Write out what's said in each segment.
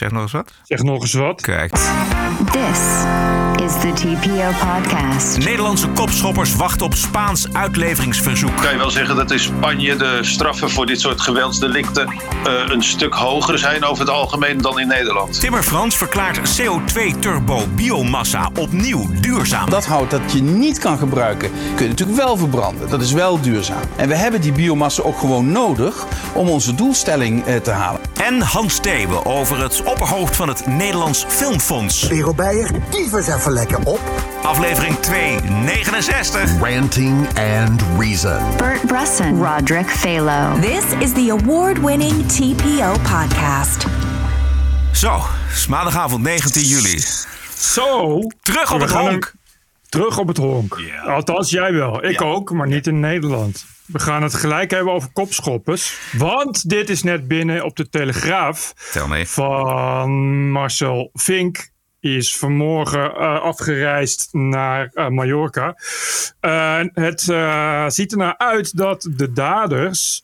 Zeg nog eens wat. Zeg nog eens wat. Kijk. This is the TPO podcast. Nederlandse kopschoppers wachten op Spaans uitleveringsverzoek. kan je wel zeggen dat in Spanje de straffen voor dit soort geweldsdelicten eh, een stuk hoger zijn over het algemeen dan in Nederland. Timmer Frans verklaart CO2-turbo biomassa opnieuw duurzaam. Dat hout dat je niet kan gebruiken, kun je natuurlijk wel verbranden. Dat is wel duurzaam. En we hebben die biomassa ook gewoon nodig om onze doelstelling eh, te halen. En Hans Steeuwen over het opperhoofd van het Nederlands Filmfonds. Vero Beijer, eens even lekker op. Aflevering 269. Ranting and Reason. Bert Bresson, Roderick Phalo. This is the award winning TPO podcast. Zo, is maandagavond 19 juli. Zo. Terug op het gaan honk. Terug op het honk. Althans, jij wel. Ik Ja. ook, maar niet in Nederland. We gaan het gelijk hebben over kopschoppers. Want dit is net binnen op de Telegraaf Tel mee. van Marcel Vink. Is vanmorgen eh, afgereisd naar eh, Mallorca. Eh, het eh, ziet er naar uit dat de daders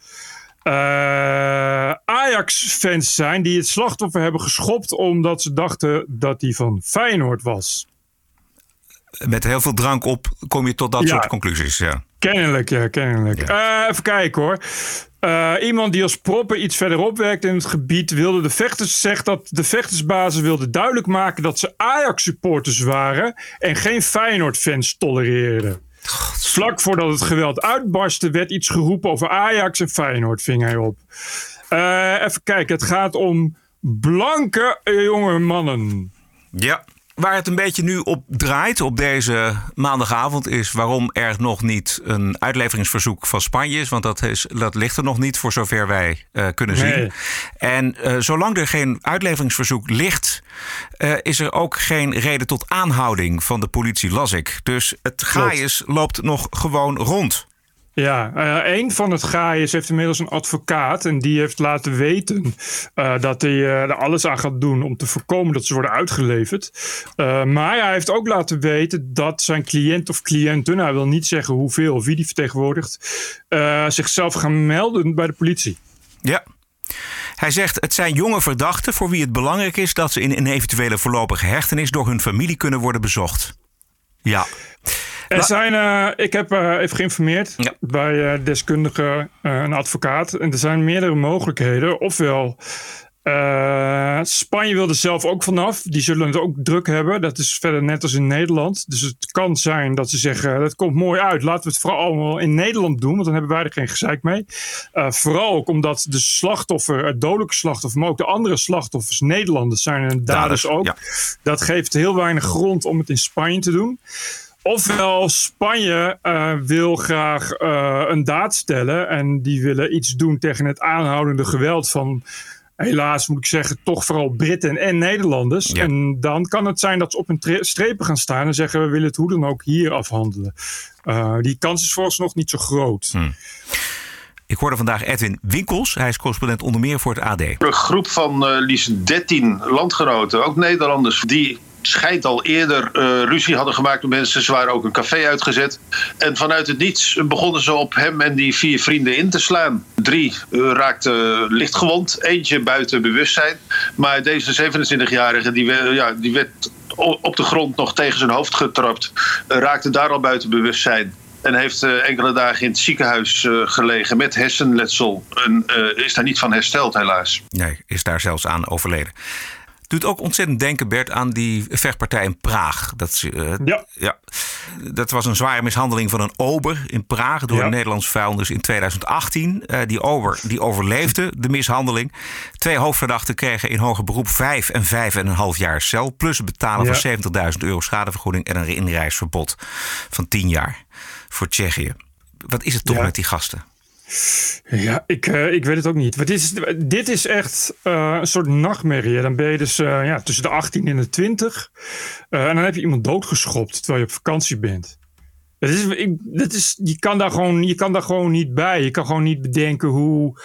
Ajax-fans zijn die het slachtoffer hebben geschopt omdat ze dachten dat hij van Feyenoord was. Met heel veel drank op kom je tot dat Ja. soort conclusies. Ja. Kennelijk, ja, kennelijk. Ja. Eh, even kijken hoor. Eh, iemand die als propper iets verderop werkt in het gebied wilde de vechters zegt dat de vechtersbasis wilde duidelijk maken dat ze Ajax supporters waren en geen Feyenoord fans tolereerden. Vlak voordat het geweld uitbarstte werd iets geroepen over Ajax en Feyenoord ving hij op. Eh, even kijken, het gaat om blanke jonge mannen. ja. Waar het een beetje nu op draait op deze maandagavond is waarom er nog niet een uitleveringsverzoek van Spanje is. Want dat, is, dat ligt er nog niet voor zover wij eh, kunnen zien. En eh, zolang er geen uitleveringsverzoek ligt, eh, is er ook geen reden tot aanhouding van de politie, las ik. Dus het gaaiers loopt nog gewoon rond. Ja, eh, een van het gaaiers heeft inmiddels een advocaat. En die heeft laten weten eh, dat hij eh, er alles aan gaat doen om te voorkomen dat ze worden uitgeleverd. Maar hij heeft ook laten weten dat zijn cliënt of cliënten, hij wil niet zeggen hoeveel of wie die vertegenwoordigt, zichzelf gaan melden bij de politie. Ja. Hij zegt: Het zijn jonge verdachten voor wie het belangrijk is dat ze in een eventuele voorlopige hechtenis door hun familie kunnen worden bezocht. Ja. Er zijn, eh, ik heb eh, even geïnformeerd Ja. bij eh deskundigen, een advocaat. En er zijn meerdere mogelijkheden. Ofwel, Spanje wil er zelf ook vanaf. Die zullen het ook druk hebben. Dat is verder net als in Nederland. Dus het kan zijn dat ze zeggen, dat komt mooi uit. Laten we het vooral allemaal in Nederland doen. Want dan hebben wij er geen gezeik mee. Vooral ook omdat de slachtoffer, het dodelijke slachtoffer... maar ook de andere slachtoffers Nederlanders zijn en daders Daders, ook. ja. Dat geeft heel weinig grond om het in Spanje te doen. Ofwel, Spanje eh, wil graag eh, een daad stellen. En die willen iets doen tegen het aanhoudende geweld van. Helaas moet ik zeggen, toch vooral Britten en Nederlanders. Ja. En dan kan het zijn dat ze op een tre- strepen gaan staan en zeggen: we willen het hoe dan ook hier afhandelen. Eh, die kans is vooralsnog niet zo groot. Hm. Ik hoorde vandaag Edwin Winkels. Hij is correspondent onder meer voor het AD. Een groep van eh liefst 13 landgenoten, ook Nederlanders, die schijnt al eerder eh, ruzie hadden gemaakt met mensen. Ze waren ook een café uitgezet. En vanuit het niets begonnen ze op hem en die vier vrienden in te slaan. Drie eh, raakten lichtgewond, eentje buiten bewustzijn. Maar deze 27-jarige die, ja, die werd op de grond nog tegen zijn hoofd getrapt. raakte daar al buiten bewustzijn. En heeft eh, enkele dagen in het ziekenhuis gelegen met hersenletsel. En is daar niet van hersteld, helaas. Nee, is daar zelfs aan overleden. Doet ook ontzettend denken, Bert, aan die vechtpartij in Praag. Dat, is, eh, Ja. dat was een zware mishandeling van een ober in Praag door Ja. een Nederlands vuilnis in 2018. Eh, die ober die overleefde de mishandeling. Twee hoofdverdachten kregen in hoger beroep vijf en vijf en een half jaar cel. Plus het betalen Ja. van 70.000 euro schadevergoeding en een inreisverbod van 10 jaar voor Tsjechië. Wat is het toch Ja. met die gasten? Ja, ik, eh, ik weet het ook niet. Dit, is, dit is echt eh, een soort nachtmerrie. Dan ben je dus eh, ja, tussen de 18 en de 20. Eh, en dan heb je iemand doodgeschopt terwijl je op vakantie bent. Dat is, ik, dat is, je, kan daar gewoon, je kan daar gewoon niet bij. Je kan gewoon niet bedenken hoe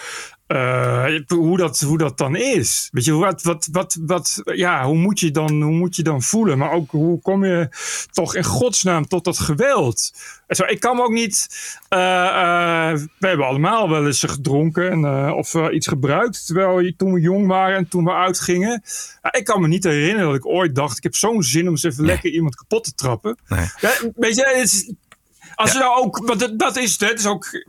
eh, hoe, dat, hoe dat dan is. Weet je, wat, wat, wat, wat, ja, hoe, moet je dan, hoe moet je dan voelen? Maar ook hoe kom je toch in godsnaam tot dat geweld? Zo, ik kan me ook niet. eh, eh, we hebben allemaal wel eens gedronken en, of iets gebruikt. Terwijl je, toen we jong waren en toen we uitgingen. Ik kan me niet herinneren dat ik ooit dacht: ik heb zo'n zin om eens even lekker iemand kapot te trappen. Nee. Ja, weet je, het is- als je nou ook, want dat, dat is het, is ook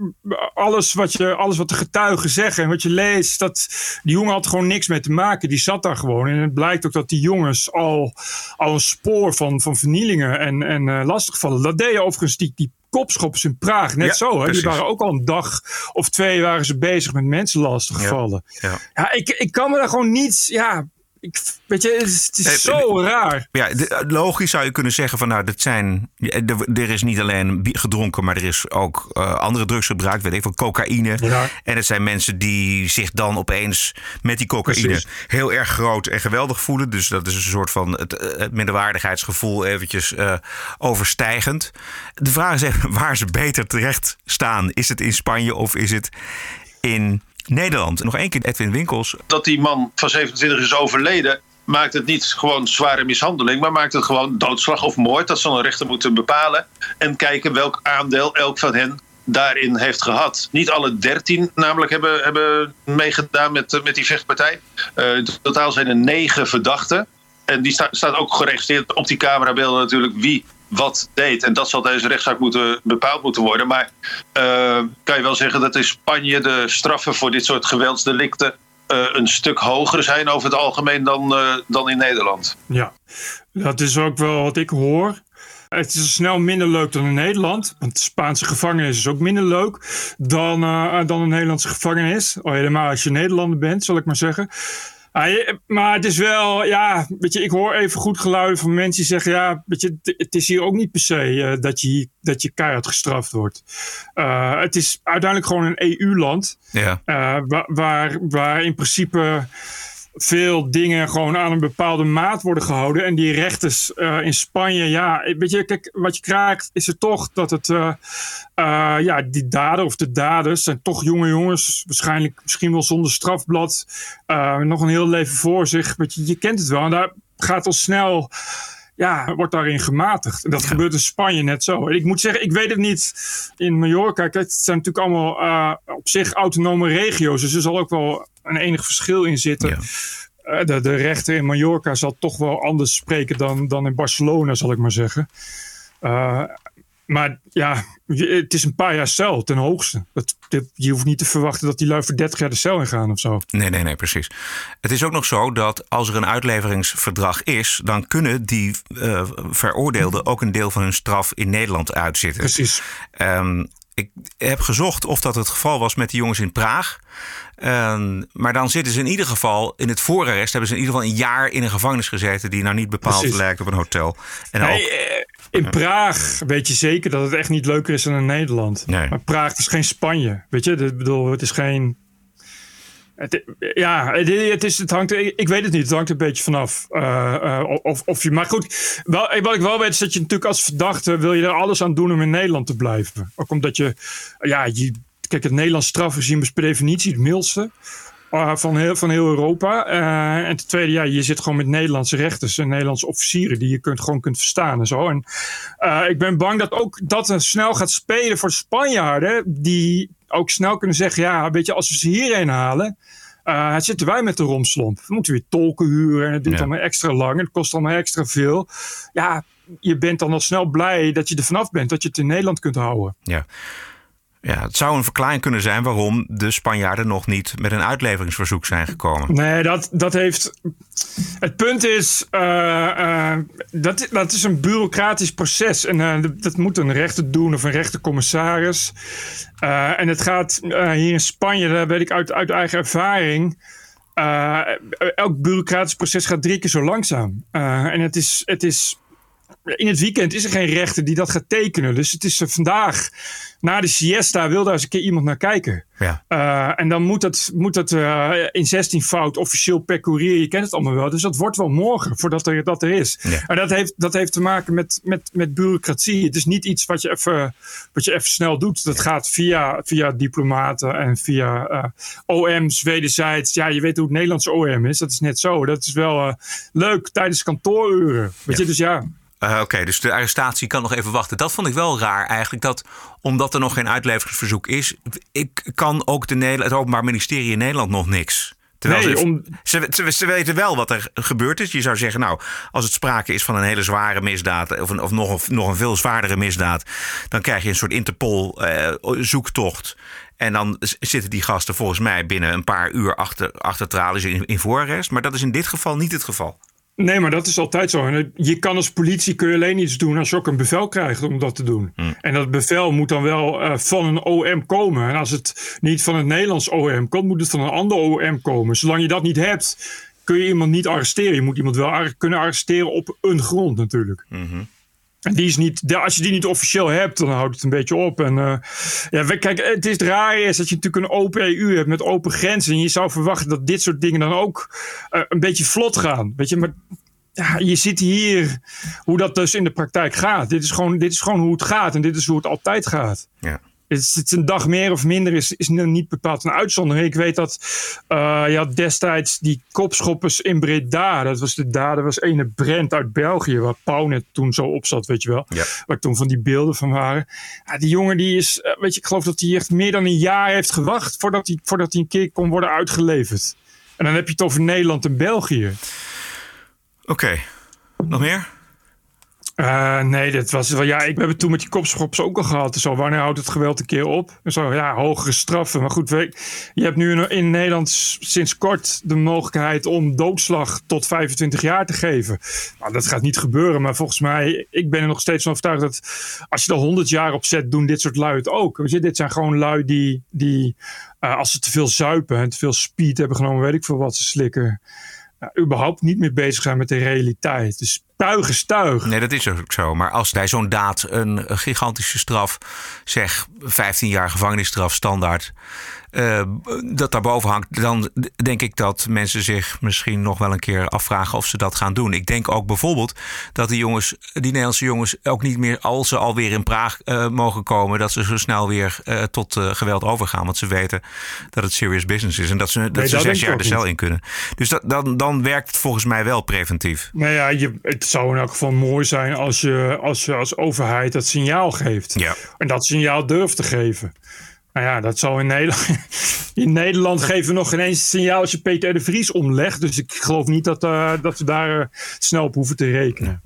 alles wat, je, alles wat de getuigen zeggen en wat je leest, dat die jongen had gewoon niks mee te maken. Die zat daar gewoon. En het blijkt ook dat die jongens al, al een spoor van, van vernielingen en, en eh, lastigvallen. Dat deden overigens die, die kopschoppers in Praag net Ja, zo. Hè? precies. Die waren ook al een dag of twee waren ze bezig met mensen lastigvallen. Ja. Ja, ik, ik kan me daar gewoon niet, ja, ik, weet je, het is, het is Eh, zo raar. Ja, logisch zou je kunnen zeggen van nou, dat zijn, ja, er, is niet alleen gedronken, maar er is ook eh, andere drugs gebruikt, weet ik van cocaïne. Ja. En het zijn mensen die zich dan opeens met die cocaïne Precies. heel erg groot en geweldig voelen. Dus dat is een soort van het, eh, het minderwaardigheidsgevoel eventjes eh, overstijgend. De vraag is even waar ze beter terecht staan. Is het in Spanje of is het in Nederland? Nog één keer Edwin Winkels. dat die man van 27 is overleden, maakt het niet gewoon zware mishandeling, maar maakt het gewoon doodslag of moord. Dat zal een rechter moeten bepalen. En kijken welk aandeel elk van hen daarin heeft gehad. Niet alle dertien namelijk hebben, hebben meegedaan met, eh, met die vechtpartij. Eh, in totaal zijn er negen verdachten. En die sta- staat ook geregistreerd op die camerabeelden natuurlijk wie wat deed. En dat zal deze rechtszaak moeten, bepaald moeten worden. Maar eh, kan je wel zeggen dat in Spanje de straffen voor dit soort geweldsdelicten eh, een stuk hoger zijn over het algemeen dan, eh, dan in Nederland. Ja, dat is ook wel wat ik hoor. Het is snel minder leuk dan in Nederland. Want de Spaanse gevangenis is ook minder leuk dan, dan een Nederlandse gevangenis. Al helemaal als je Nederlander bent, zal ik maar zeggen. Ah, maar het is wel, ja, weet je, ik hoor even goed geluiden van mensen die zeggen, ja, weet je, het- is hier ook niet per se eh, dat, je, dat je keihard gestraft wordt. Eh, het is uiteindelijk gewoon een EU-land. Ja. Eh, wa- waar, waar in principe veel dingen gewoon aan een bepaalde maat worden gehouden. En die rechters eh, in Spanje, ja, weet je, kijk, wat je krijgt is het toch dat het, eh, eh, ja, die dader of de daders zijn toch jonge jongens, waarschijnlijk misschien wel zonder strafblad, nog een heel leven voor zich. Weet je, je kent het wel. En daar gaat al snel ja, wordt daarin gematigd. En dat gebeurt in Spanje net zo. En ik moet zeggen, ik weet het niet in Mallorca. Kijk, het zijn natuurlijk allemaal eh, op zich autonome regio's. Dus er zal ook wel een enig verschil in zitten. Ja. Eh, de, de rechter in Mallorca zal toch wel anders spreken dan, dan in Barcelona, zal ik maar zeggen. Eh, maar ja, het is een paar jaar cel ten hoogste. Je hoeft niet te verwachten dat die lui voor 30 jaar de cel ingaan of zo. Nee, nee, nee, precies. Het is ook nog zo dat als er een uitleveringsverdrag is, dan kunnen die eh, veroordeelden ook een deel van hun straf in Nederland uitzitten. Precies. Ehm, ik heb gezocht of dat het geval was met de jongens in Praag. Ehm, maar dan zitten ze in ieder geval in het voorarrest. Hebben ze in ieder geval een jaar in een gevangenis gezeten. die nou niet bepaald Precies. lijkt op een hotel. En Nee, ook, eh, in Praag weet je zeker dat het echt niet leuker is dan in Nederland. Nee. Maar Praag is geen Spanje. Weet je, ik bedoel, het is geen. Het, ja, het, het is, het hangt, ik weet het niet. Het hangt een beetje vanaf. eh, eh, of, of je, maar goed, wel, wat ik wel weet is dat je natuurlijk als verdachte wil je er alles aan doen om in Nederland te blijven. Ook omdat je, ja, je, kijk, het Nederlands strafregime is per definitie het mildste. eh, van, heel, van heel Europa. Eh, en ten tweede, ja, je zit gewoon met Nederlandse rechters en Nederlandse officieren die je kunt, gewoon kunt verstaan en zo. En eh, ik ben bang dat ook dat snel gaat spelen voor Spanjaarden, die ook snel kunnen zeggen: ja, weet je, als we ze hierheen halen. eh, zitten wij met de romslomp. We moeten weer tolken huren en het duurt Ja. allemaal extra lang. en Het kost allemaal extra veel. Ja, je bent dan al snel blij dat je er vanaf bent. Dat je het in Nederland kunt houden. ja. Ja, het zou een verklaring kunnen zijn waarom de Spanjaarden nog niet met een uitleveringsverzoek zijn gekomen. Nee, dat, dat heeft. Het punt is, eh, eh, dat, dat is een bureaucratisch proces. En eh, dat- moet een rechter doen of een rechtercommissaris. En het gaat hier in Spanje, dat weet ik uit, uit eigen ervaring. elk bureaucratisch proces gaat drie keer zo langzaam. En het is, het is in het weekend is er geen rechter die dat gaat tekenen. Dus het is eh, vandaag, na de siesta, wil daar eens een keer iemand naar kijken. Ja. Uh, en dan moet dat, moet dat uh, in 16 fout officieel per courier. Je kent het allemaal wel. Dus dat wordt wel morgen voordat er, dat er is. Ja. En dat heeft, dat heeft te maken met, met, met bureaucratie. Het is niet iets wat je even, wat je even snel doet. Dat gaat via, via diplomaten en via uh, OM's wederzijds. Ja, je weet hoe het Nederlandse OM is. Dat is net zo. Dat is wel leuk tijdens kantooruren. Weet je, dus ja. Uh, Oké, dus de arrestatie kan nog even wachten. Dat vond ik wel raar eigenlijk. Dat omdat er nog geen uitleveringsverzoek is, ik kan ook de Nederland, het Openbaar Ministerie in Nederland nog niks. Terwijl Nee, ze, om- ze, ze, ze weten wel wat er gebeurd is. Je zou zeggen, nou, als het sprake is van een hele zware misdaad... of, een, of nog, een, nog een veel zwaardere misdaad... dan krijg je een soort Interpol-zoektocht. en dan zitten die gasten volgens mij binnen een paar uur achter, achter tralies in, in voorarrest. Maar dat is in dit geval niet het geval. Nee, maar dat is altijd zo. En je kan als politie kun je alleen iets doen als je ook een bevel krijgt om dat te doen. En dat bevel moet dan wel uh, van een OM komen. En als het niet van het Nederlands OM komt, moet het van een ander OM komen. Zolang je dat niet hebt, kun je iemand niet arresteren. Je moet iemand wel ar kunnen arresteren op een grond natuurlijk. En die is niet, als je die niet officieel hebt, dan houdt het een beetje op. En uh, ja, kijk, het is raar is dat je natuurlijk een open EU hebt met open grenzen. En je zou verwachten dat dit soort dingen dan ook uh, een beetje vlot gaan. Weet je, maar ja, je ziet hier hoe dat dus in de praktijk gaat. Dit is, gewoon, dit is gewoon hoe het gaat en dit is hoe het altijd gaat. Ja. Is, het een dag meer of minder is, is niet bepaald een uitzondering. Ik weet dat uh, ja, destijds die kopschoppers in Breda, dat was de dader, was ene Brent uit België, waar Pauw net toen zo op zat, weet je wel. Ja. Waar toen van die beelden van waren. Ja, die jongen die is, uh, weet je, ik geloof dat hij echt meer dan een jaar heeft gewacht voordat hij, voordat hij een keer kon worden uitgeleverd. En dan heb je het over Nederland en België. Oké, okay. nog meer? Uh, nee, dat was wel. Ja, ik heb het toen met die kopschops ook al gehad. Zo, wanneer houdt het geweld een keer op? Zo, ja, hogere straffen. Maar goed, je hebt nu in, Nederland sinds kort de mogelijkheid om doodslag tot 25 jaar te geven. Nou, dat gaat niet gebeuren. Maar volgens mij, ik ben er nog steeds van overtuigd dat als je er 100 jaar op zet, doen dit soort lui ook. Je, dit zijn gewoon lui die, die uh, als ze te veel zuipen en te veel speed hebben genomen, weet ik veel wat ze slikken. Uh, überhaupt niet meer bezig zijn met de realiteit. Dus Nee, dat is ook zo. Maar als bij zo'n daad een, een gigantische straf, zeg 15 jaar gevangenisstraf standaard, uh, dat daarboven hangt, dan denk ik dat mensen zich misschien nog wel een keer afvragen of ze dat gaan doen. Ik denk ook bijvoorbeeld dat die jongens, die Nederlandse jongens, ook niet meer, als ze alweer in Praag uh, mogen komen, dat ze zo snel weer uh, tot geweld overgaan. Want ze weten dat het serious business is en dat ze, dat nee, ze dat zes jaar de cel in kunnen. Dus dat, dan, dan werkt het volgens mij wel preventief. Nou ja, je, het zou in elk geval mooi zijn als je als, je als overheid dat signaal geeft. Ja. En dat signaal durft te geven. Nou ja, dat zou in Nederland. In Nederland geven we nog geen eens het signaal als je Peter de Vries omlegt. Dus ik geloof niet dat, uh, dat we daar uh, snel op hoeven te rekenen.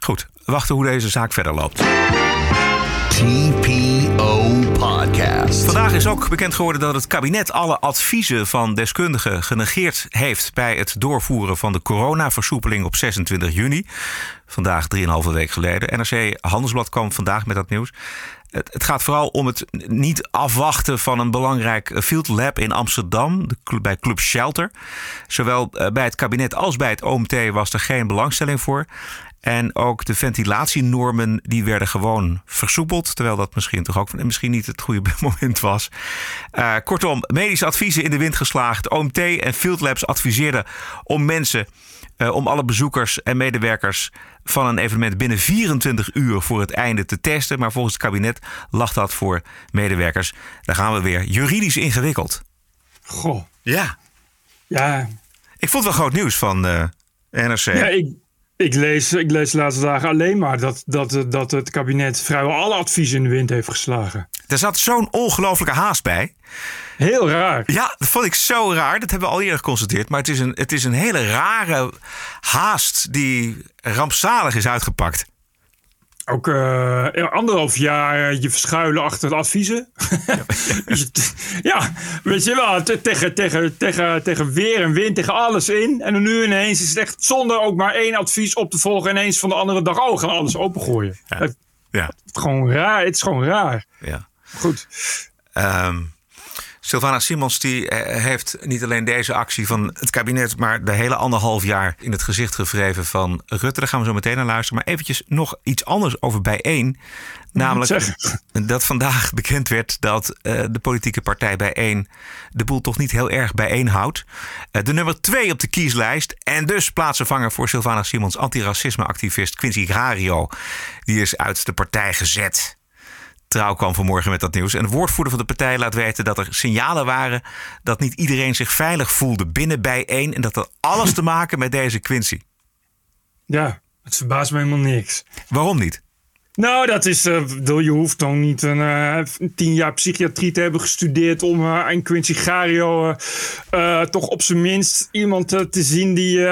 Goed, wachten hoe deze zaak verder loopt. TPO Podcast. Vandaag is ook bekend geworden dat het kabinet alle adviezen van deskundigen genegeerd heeft bij het doorvoeren van de coronaversoepeling op 26 juni. Vandaag 3,5 week geleden. NRC Handelsblad kwam vandaag met dat nieuws. Het, het, gaat vooral om het niet afwachten van een belangrijk field lab in Amsterdam, bij Club Shelter. Zowel bij het kabinet als bij het OMT was er geen belangstelling voor. En ook de ventilatienormen die werden gewoon versoepeld. Terwijl dat misschien toch ook misschien niet het goede moment was. Uh, kortom, medische adviezen in de wind geslagen. OMT en Field Labs adviseerden om mensen, uh, om alle bezoekers en medewerkers van een evenement binnen 24 uur voor het einde te testen. Maar volgens het kabinet lag dat voor medewerkers. Daar gaan we weer juridisch ingewikkeld. Goh. Ja. Ja. Ik vond het wel groot nieuws van uh, NRC. Ja, ik, ik lees, ik lees de laatste dagen alleen maar dat, dat, dat het kabinet vrijwel alle adviezen in de wind heeft geslagen. Er zat zo'n ongelofelijke haast bij. Heel raar. Ja, dat vond ik zo raar. Dat hebben we al eerder geconstateerd. Maar het is een, het is een hele rare haast die rampzalig is uitgepakt. Ook uh, anderhalf jaar je verschuilen achter de adviezen. Ja, ja weet je wel, tegen, tegen, tegen, tegen weer en wind, tegen alles in. En dan nu ineens is het echt zonder ook maar één advies op te volgen. Ineens van de andere dag, oh, we gaan alles opengooien. Ja. Het, ja. Het, gewoon raar, het is gewoon raar. Ja. Goed. Um, Sylvana Simons die eh, heeft niet alleen deze actie van het kabinet, maar de hele anderhalf jaar in het gezicht gevreven van Rutte. Daar gaan we zo meteen naar luisteren. Maar eventjes nog iets anders over bijeen. Namelijk dat vandaag bekend werd dat uh, de politieke partij bijeen de boel toch niet heel erg bijeen houdt. Uh, de nummer twee op de kieslijst en dus plaatsvervanger voor Sylvana Simons, antiracisme-activist Quincy Grario. Die is uit de partij gezet. Trouw kwam vanmorgen met dat nieuws. En de woordvoerder van de partij laat weten dat er signalen waren dat niet iedereen zich veilig voelde binnen bijeen. En dat had alles te maken met deze Quincy. Ja, het verbaast me helemaal niks. Waarom niet? Nou, dat is. Uh, je hoeft dan niet een uh, tien jaar psychiatrie te hebben gestudeerd. om uh, een Quincy Gario. toch op zijn minst iemand te zien die.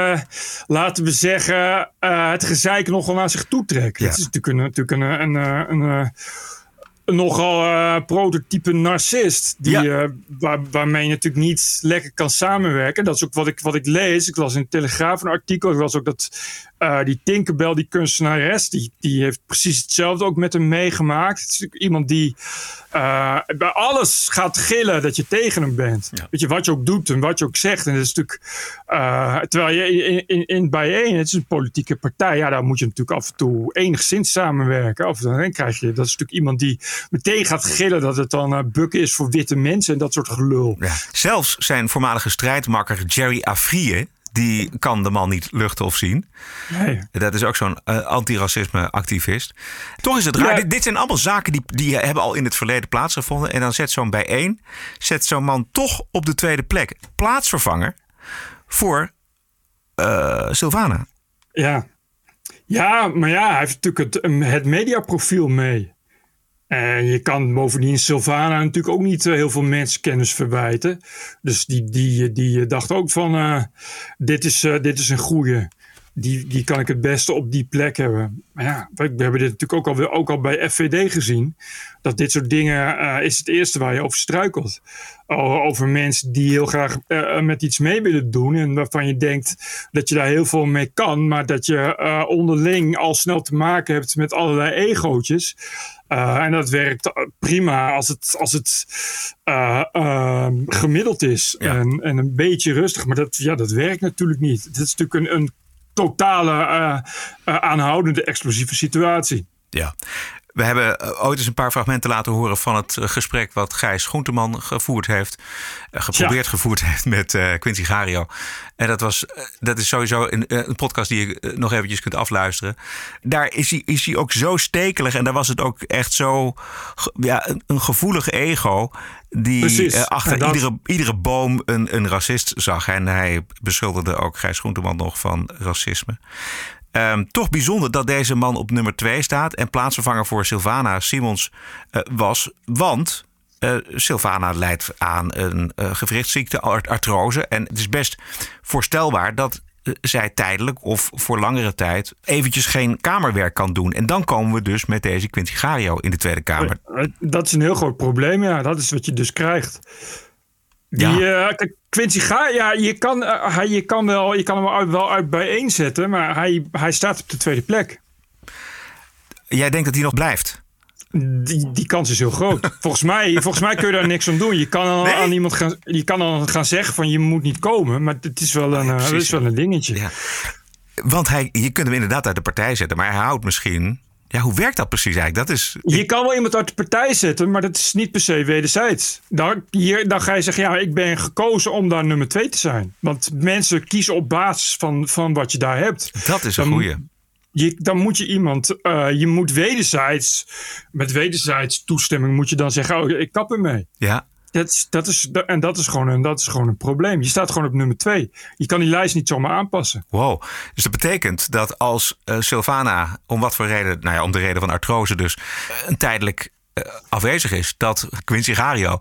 laten we zeggen. het gezeik nogal naar zich toe trekt. Het is natuurlijk een. Natuurlijk een, een, een nogal uh, prototype narcist. Die, ja. uh, waar, waarmee je natuurlijk niet lekker kan samenwerken. Dat is ook wat ik, wat ik lees. Ik las in de Telegraaf een artikel. Ik las ook dat uh, die Tinkerbell, die kunstenares, die, die heeft precies hetzelfde ook met hem meegemaakt. Het is natuurlijk iemand die bij alles gaat gillen dat je tegen hem bent. Weet je, wat je ook doet en wat je ook zegt. En dat is natuurlijk, terwijl je in, in, in bijeen, het is een politieke partij, ja, daar moet je natuurlijk af en toe enigszins samenwerken. Of dan krijg je, dat is natuurlijk iemand die meteen gaat gillen dat het dan bukken is voor witte mensen en dat soort gelul. Ja. Zelfs zijn voormalige strijdmakker Jerry Afrië, die kan de man niet luchten of zien. Nee. Dat is ook zo'n uh, antiracisme-activist. Toch is het raar. Dit, zijn allemaal zaken die, die hebben al in het verleden plaatsgevonden. En dan zet zo'n bijeen, zet zo'n man toch op de tweede plek. Plaatsvervanger voor uh, Sylvana. Ja. ja, maar ja, hij heeft natuurlijk het, het mediaprofiel mee. En je kan bovendien Sylvana natuurlijk ook niet uh, heel veel mensenkennis verwijten. Dus die, die, die dacht ook van, uh, dit, is, dit is een goeie. Die, die kan ik het beste op die plek hebben. Maar ja, we, we hebben dit natuurlijk ook al, ook al bij FVD gezien. Dat dit soort dingen is het eerste waar je over struikelt. Over mensen die heel graag met iets mee willen doen. En waarvan je denkt dat je daar heel veel mee kan. Maar dat je onderling al snel te maken hebt met allerlei egootjes. Uh, en dat werkt prima als het, als het uh, uh, gemiddeld is ja. en, en een beetje rustig. Maar dat, ja, dat werkt natuurlijk niet. Het is natuurlijk een, een totale eh, aanhoudende explosieve situatie. Ja, we hebben eh, ooit eens een paar fragmenten laten horen van het eh, gesprek wat Gijs Groenteman gevoerd heeft. Eh, geprobeerd gevoerd heeft met Quincy Gario. En dat, was, dat is sowieso een, een, podcast die je nog eventjes kunt afluisteren. Daar is hij, is hij ook zo stekelig. En daar was het ook echt zo ja, een, een gevoelige ego. Die achter iedere, iedere boom een, een racist zag. En hij beschuldigde ook Gijs Groenteman nog van racisme. Um, toch bijzonder dat deze man op nummer 2 staat en plaatsvervanger voor Sylvana Simons uh, was. Want uh, Sylvana leidt aan een uh, gewrichtsziekte, artrose. En het is best voorstelbaar dat zij tijdelijk of voor langere tijd eventjes geen kamerwerk kan doen. En dan komen we dus met deze Quincy Gario in de Tweede Kamer. Dat is een heel groot probleem, ja. Dat is wat je dus krijgt. Die, ja. Uh, Quincy Ga, ja, je kan, uh, hij, je kan, wel, je kan hem wel, wel uit bijeenzetten, maar hij, hij staat op de tweede plek. Jij denkt dat hij nog blijft? Die, die kans is heel groot. volgens, mij, volgens mij kun je daar niks aan doen. Je kan dan nee? aan iemand gaan, je kan dan gaan zeggen van je moet niet komen, maar het is wel een, ja, het is wel een dingetje. Ja. Want hij, je kunt hem inderdaad uit de partij zetten, maar hij houdt misschien ja, hoe werkt dat precies eigenlijk? Dat is... Je kan wel iemand uit de partij zetten, maar dat is niet per se wederzijds. Dan, hier, dan ga je zeggen, ja, ik ben gekozen om daar nummer twee te zijn. Want mensen kiezen op basis van, van wat je daar hebt. Dat is een dan, goeie. Je, dan moet je iemand, uh, je moet wederzijds, met wederzijds toestemming moet je dan zeggen, oh, ik kap ermee. Ja, dat, dat is, en dat is, gewoon een, dat is gewoon een probleem. Je staat gewoon op nummer twee. Je kan die lijst niet zomaar aanpassen. Wow. Dus dat betekent dat als uh, Sylvana, om wat voor reden, nou ja, om de reden van artrose dus, een tijdelijk uh, afwezig is, dat Quincy Gario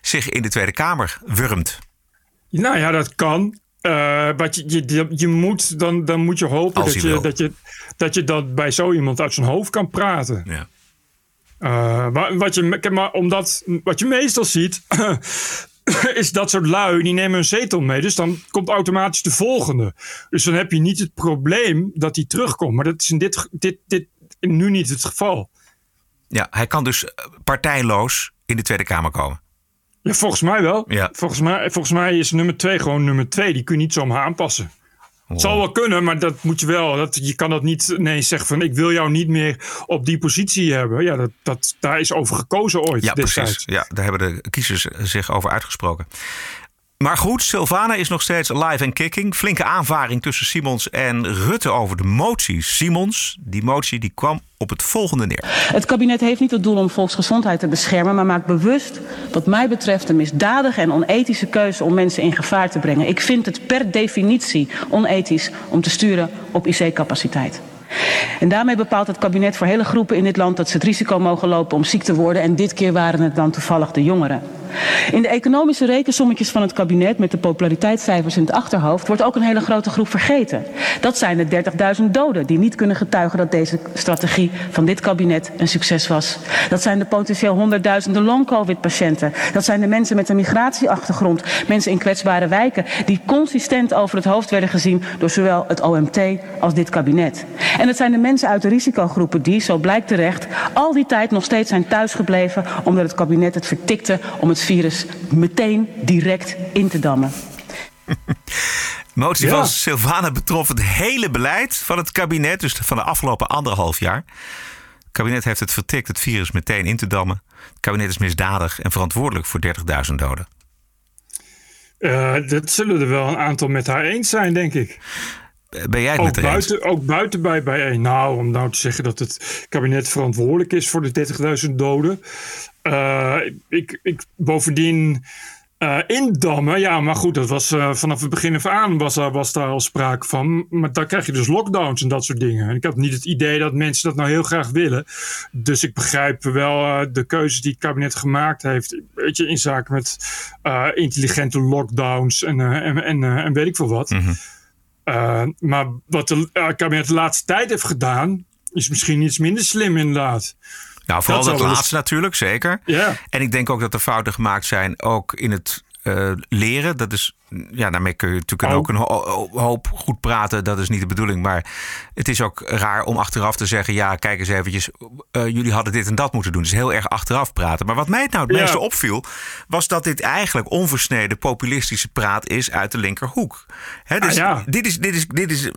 zich in de Tweede Kamer wurmt. Nou ja, dat kan. Uh, je, je, je, moet, dan, dan moet je hopen dat je, dat je, dat je dat bij zo iemand uit zijn hoofd kan praten. Ja. Uh, wat, je, maar omdat, wat je meestal ziet, is dat soort lui, die nemen een zetel mee. Dus dan komt automatisch de volgende. Dus dan heb je niet het probleem dat die terugkomt. Maar dat is in dit, dit, dit nu niet het geval. Ja, hij kan dus partijloos in de Tweede Kamer komen. Ja, volgens mij wel. Ja. Volgens, mij, volgens mij is nummer twee gewoon nummer twee. Die kun je niet zomaar aanpassen. Het zal wel kunnen, maar dat moet je wel. Dat, je kan dat niet ineens zeggen van ik wil jou niet meer op die positie hebben. Ja, dat, dat, daar is over gekozen ooit Ja, destijds. precies. Ja, daar hebben de kiezers zich over uitgesproken. Maar goed, Sylvana is nog steeds alive en kicking. Flinke aanvaring tussen Simons en Rutte over de motie. Simons, die motie die kwam op het volgende neer. Het kabinet heeft niet het doel om volksgezondheid te beschermen, maar maakt bewust, wat mij betreft, een misdadige en onethische keuze om mensen in gevaar te brengen. Ik vind het per definitie onethisch om te sturen op IC-capaciteit. En daarmee bepaalt het kabinet voor hele groepen in dit land dat ze het risico mogen lopen om ziek te worden. En dit keer waren het dan toevallig de jongeren. In de economische rekensommetjes van het kabinet met de populariteitscijfers in het achterhoofd wordt ook een hele grote groep vergeten. Dat zijn de 30.000 doden die niet kunnen getuigen dat deze strategie van dit kabinet een succes was. Dat zijn de potentieel honderdduizenden long-covid-patiënten. Dat zijn de mensen met een migratieachtergrond, mensen in kwetsbare wijken die consistent over het hoofd werden gezien door zowel het OMT als dit kabinet. En het zijn de mensen uit de risicogroepen die, zo blijkt terecht, al die tijd nog steeds zijn thuisgebleven omdat het kabinet het vertikte om het virus meteen direct in te dammen. Motie Ja. van Sylvana betrof het hele beleid van het kabinet, dus van de afgelopen anderhalf jaar. Het kabinet heeft het vertikt het virus meteen in te dammen. Het kabinet is misdadig en verantwoordelijk voor 30.000 doden. Eh, dat zullen er wel een aantal met haar eens zijn, denk ik. Ben jij het Ook buiten, ook buiten bij bijeen. Nou, om nou te zeggen dat het kabinet verantwoordelijk is voor de 30.000 doden. Eh, ik, ik, bovendien eh, indammen, ja, maar goed, dat was eh, vanaf het begin af aan was, was daar al sprake van. Maar dan krijg je dus lockdowns en dat soort dingen. En ik heb niet het idee dat mensen dat nou heel graag willen. Dus ik begrijp wel de keuzes die het kabinet gemaakt heeft. Weet je, in zaken met intelligente lockdowns en, en, en, en weet ik veel wat. Uh, maar wat de uh, kabinet de laatste tijd heeft gedaan, is misschien iets minder slim inderdaad. Nou, vooral Dat laatste natuurlijk, zeker. Ja. En ik denk ook dat er fouten gemaakt zijn, ook in het eh, leren. Dat is, ja, daarmee kun je natuurlijk Ook. ook een ho- hoop goed praten. Dat is niet de bedoeling. Maar het is ook raar om achteraf te zeggen: ja, kijk eens eventjes, eh, jullie hadden dit en dat moeten doen. Dus heel erg achteraf praten. Maar wat mij het nou het Ja. meeste opviel, was dat dit eigenlijk onversneden populistische praat is uit de linkerhoek. Hè, dus Ah, ja. dit is, dit is, dit is eh,